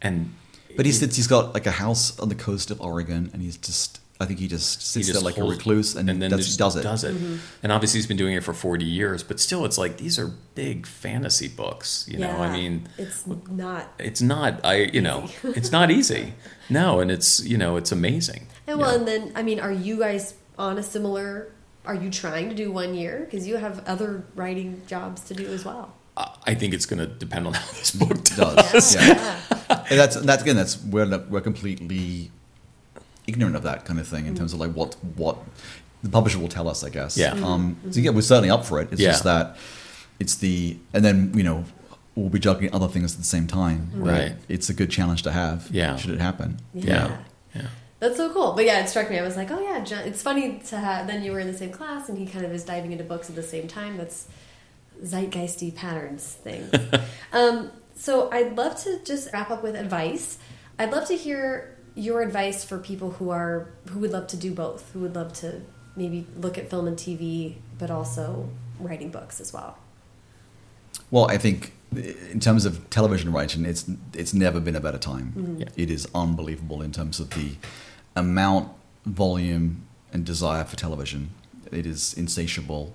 and But he sits. He's got like a house on the coast of Oregon, and he's just. I think he just he sits just there like a recluse, and, then that's, just does it. Does it, Mm-hmm. and obviously he's been doing it for forty years, but still, it's like these are big fantasy books. You know, I mean, it's not. it's not. I you know, it's not easy. No, and it's you know, it's amazing. And well, Yeah. and then I mean, are you guys on a similar? Are you trying to do one year because you have other writing jobs to do as well? I- I think it's going to depend on how this book does. Does Yeah. yeah. And that's that's again that's we're we're completely ignorant of that kind of thing in terms of like what what the publisher will tell us, I guess. Yeah. Um, so yeah, we're certainly up for it. It's Yeah. just that it's the and then you know we'll be juggling other things at the same time. Right. It's a good challenge to have. Yeah. Should it happen? Yeah. Yeah. That's so cool. But yeah, it struck me. I was like, oh yeah, John. It's funny to have. Then you were in the same class, and he kind of is diving into books at the same time. That's zeitgeisty patterns thing. um, so I'd love to just wrap up with advice. I'd love to hear your advice for people who are who would love to do both. Who would love to maybe look at film and TV, but also writing books as well. Well, I think in terms of television writing, it's it's never been a better time. Mm-hmm. Yeah. It is unbelievable in terms of the amount, volume, and desire for television. It is insatiable.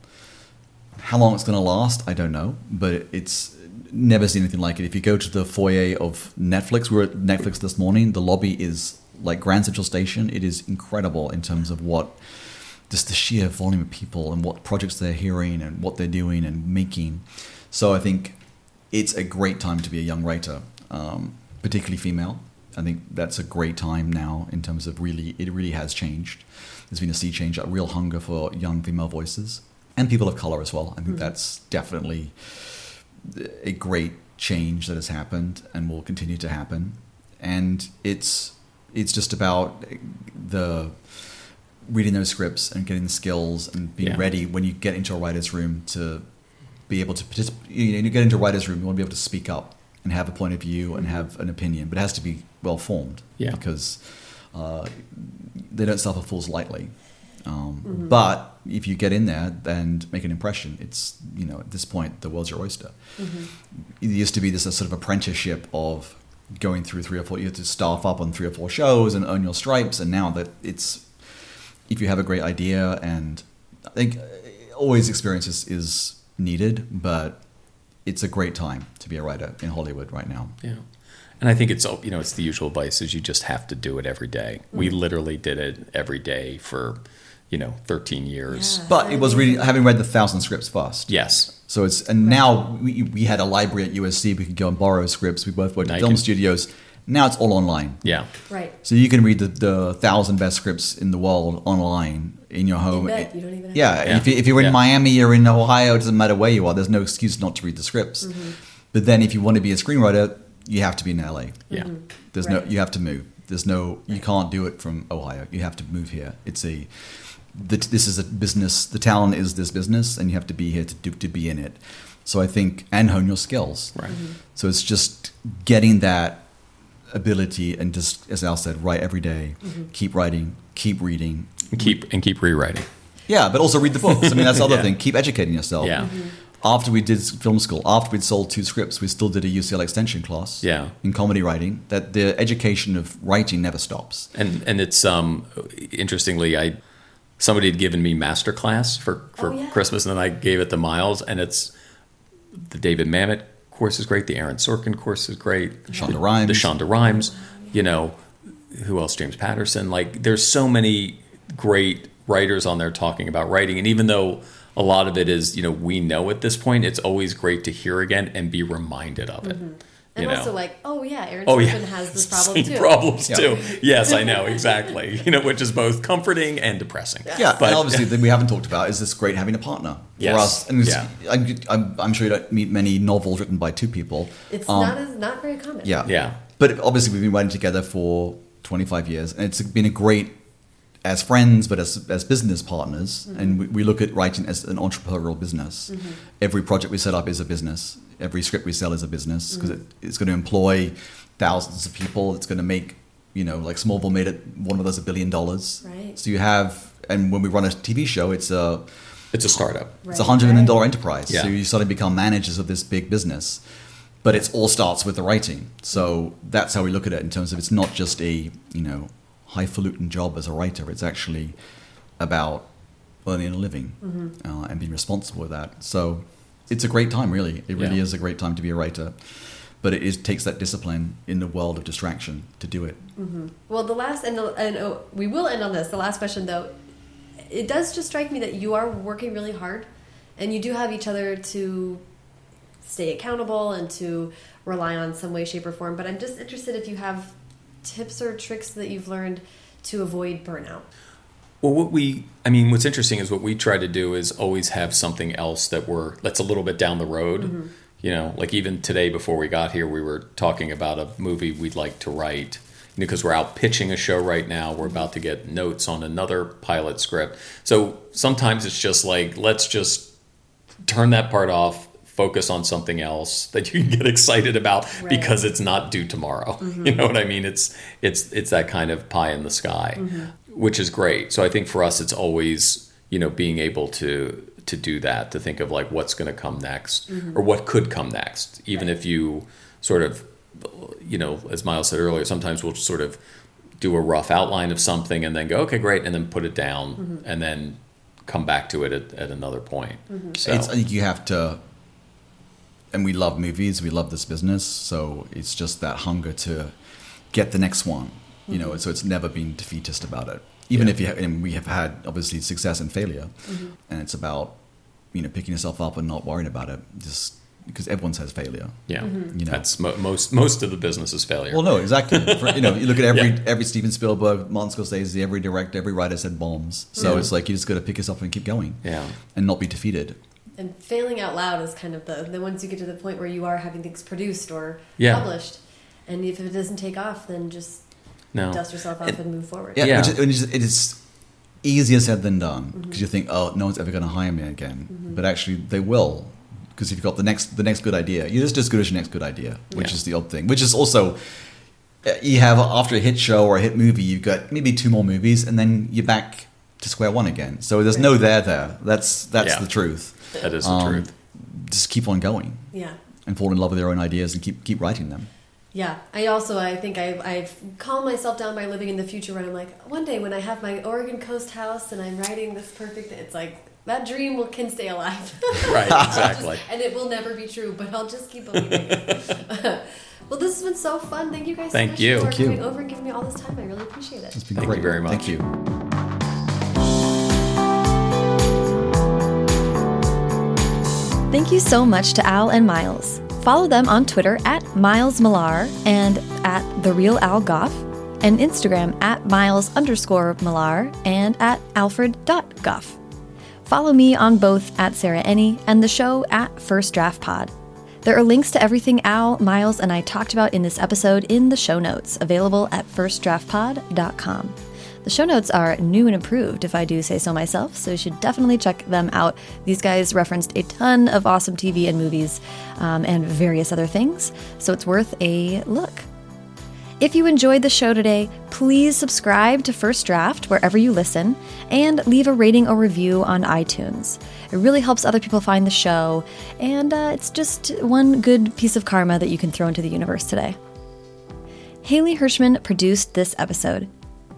How long it's going to last, I don't know, but it's never seen anything like it. If you go to the foyer of Netflix, we were at Netflix this morning. The lobby is like Grand Central Station. It is incredible in terms of what just the sheer volume of people and what projects they're hearing and what they're doing and making. So I think it's a great time to be a young writer, um, particularly female. I think that's a great time now in terms of really, it really has changed. There's been a sea change, a real hunger for young female voices and people of color as well. I think that's definitely a great change that has happened and will continue to happen. And it's it's just about the reading those scripts and getting the skills and being Yeah. ready when you get into a writer's room to be able to participate. You, know, you get into a writer's room, you want to be able to speak up and have a point of view and have an opinion, but it has to be well formed Yeah. because uh, they don't suffer fools lightly. Um, But if you get in there and make an impression, it's you know at this point the world's your oyster. It used to be this sort of apprenticeship of going through three or four. You have to staff up on three or four shows and earn your stripes, and now that it's if you have a great idea and I think uh, always experience is, is needed, but it's a great time to be a writer in Hollywood right now. Yeah. And I think it's you know it's the usual advice is you just have to do it every day. We Mm-hmm. literally did it every day for you know 13 years. Yeah. But it was reading, having read the thousand scripts first. Yes. So it's and now we, we had a library at USC. We could go and borrow scripts. We both worked Now at film can- studios. Now it's all online. Yeah. Right. So you can read the, the thousand best scripts in the world online in your home. bed. You don't even have yeah, to- Yeah. If, you, if you're in Yeah. Miami or in Ohio, it doesn't matter where you are. There's no excuse not to read the scripts. Mm-hmm. But then if you want to be a screenwriter, you have to be in LA. Yeah. Mm-hmm. There's Right. no you have to move. There's no you can't do it from Ohio. You have to move here. It's a that this is a business. The talent is this business, and you have to be here to do, to be in it. So I think and hone your skills. Right. Mm-hmm. So it's just getting that ability and just as Al said, write every day, mm-hmm. keep writing, keep reading. And keep and keep rewriting. Yeah, but also read the books. I mean, that's the other Yeah. thing. Keep educating yourself. Yeah. Mm-hmm. After we did film school, after we'd sold two scripts, we still did a UCLA extension class. Yeah. In comedy writing, that the education of writing never stops. And and it's um interestingly I somebody had given me master class for for Oh, yeah. Christmas and then I gave it to Miles and it's the David Mamet course is great, the Aaron Sorkin course is great, Shonda the, Rhimes. the Shonda Rhimes, you know, who else? James Patterson. Like there's so many great writers on there talking about writing, and even though a lot of it is you know we know at this point, it's always great to hear again and be reminded of it. Mm-hmm. And You know? also, like, oh yeah, Aaron Oh Sorkin yeah, has this problem Same too. problems Yeah. too. Yes, I know exactly. You know, which is both comforting and depressing. Yeah, but and obviously, the we haven't talked about is this great having a partner Yes. for us. And Yeah. I'm, I'm, I'm sure you don't meet many novels written by two people. It's Um, not as not very common. Yeah. Yeah. But obviously, we've been writing together for 25 years, and it's been a great, as friends, but as, as business partners. Mm-hmm. And we, we look at writing as an entrepreneurial business. Mm-hmm. Every project we set up is a business, every script we sell is a business because mm-hmm. it, it's going to employ thousands of people. It's going to make, you know, like Smallville made it one of those a billion dollars. Right. So you have, and when we run a TV show, it's a. it's a startup. It's a hundred million dollar enterprise. Yeah. So you suddenly become managers of this big business. But it all starts with the writing. So that's how we look at it in terms of it's not just a, you know, highfalutin job as a writer. It's actually about earning a living Mm-hmm. uh, and being responsible with that. So it's a great time, really. It really Yeah. is a great time to be a writer. But it is, takes that discipline in the world of distraction to do it. Well, the last and, the, and oh, we will end on this. The last question, though, it does just strike me that you are working really hard, and you do have each other to stay accountable and to rely on some way, shape, or form. But I'm just interested if you have tips or tricks that you've learned to avoid burnout. Well, what we, I mean, what's interesting is what we try to do is always have something else that we're, that's a little bit down the road. Mm-hmm. You know, like even today before we got here, we were talking about a movie we'd like to write because we're out pitching a show right now. We're mm-hmm. about to get notes on another pilot script. So sometimes it's just like, let's just turn that part off, focus on something else that you can get excited about Right. because it's not due tomorrow. You mm-hmm. know what I mean? It's it's it's that kind of pie in the sky, mm-hmm. which is great. So I think for us, it's always you know being able to to do that, to think of like what's going to come next mm-hmm. or what could come next, even Right. if you sort of you know, as Miles said earlier, sometimes we'll sort of do a rough outline of something and then go, okay, great, and then put it down and then come back to it at, at another point. So It's, I think you have to, and we love movies, we love this business, so it's just that hunger to get the next one, you know. Mm-hmm. So it's never been defeatist about it. Even Yeah. if you, ha- and we have had obviously success and failure, mm-hmm. and it's about you know picking yourself up and not worrying about it, just because everyone says failure. yeah, mm-hmm. You know. that's mo- most most of the business is failure. Well, no, exactly. For, you know, you look at every Yeah. every Steven Spielberg, Martin Scorsese, every director, every writer said bombs. So Yeah. it's like you just got to pick yourself up and keep going, yeah, and not be defeated. And failing out loud is kind of the the once you get to the point where you are having things produced or Yeah. published, and if it doesn't take off, then just no, dust yourself off and move forward. Yeah, Yeah. Which is, which is, it is easier said than done because Mm-hmm. you think, oh, no one's ever going to hire me again, but actually they will because if you've got the next the next good idea. You're just as good as your next good idea, which Yeah. is the odd thing. Which is also uh, you have after a hit show or a hit movie, you've got maybe two more movies, and then you're back to square one again. So there's no there there. That's that's Yeah. the truth. That is the Um, truth. Just keep on going Yeah. and fall in love with your own ideas and keep keep writing them. Yeah, I also I think I've, I've calmed myself down by living in the future when I'm like one day when I have my Oregon coast house and I'm writing this perfect it's like that dream will can stay alive Right, exactly. and it will never be true but I'll just keep believing it. well this has been so fun thank you guys so Thank much you. for Thank you. coming over and giving me all this time I really appreciate it It's been Thank great. you very much. Thank you. Thank you so much to Al and Miles. Follow them on Twitter at Miles Millar and at The Real Al Gough, and Instagram at Miles underscore Millar and at Alfred.Gough. Follow me on both at Sarah Enni and the show at First Draft Pod. There are links to everything Al, Miles, and I talked about in this episode in the show notes, available at firstdraftpod.com. The show notes are new and improved, if I do say so myself, so you should definitely check them out. These guys referenced a ton of awesome TV and movies um, and various other things, so it's worth a look. If you enjoyed the show today, please subscribe to First Draft wherever you listen and leave a rating or review on iTunes. It really helps other people find the show, and uh, it's just one good piece of karma that you can throw into the universe today. Haley Hirschman produced this episode.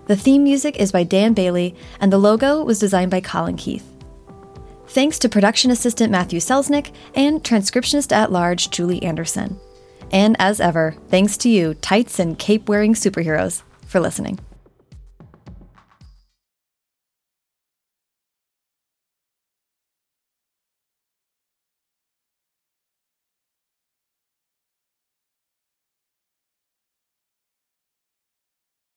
The theme music is by Dan Bailey, and the logo was designed by Colin Keith. Thanks to production assistant Matthew Selznick and transcriptionist at large Julie Anderson. And as ever, thanks to you, tights and cape wearing superheroes, for listening.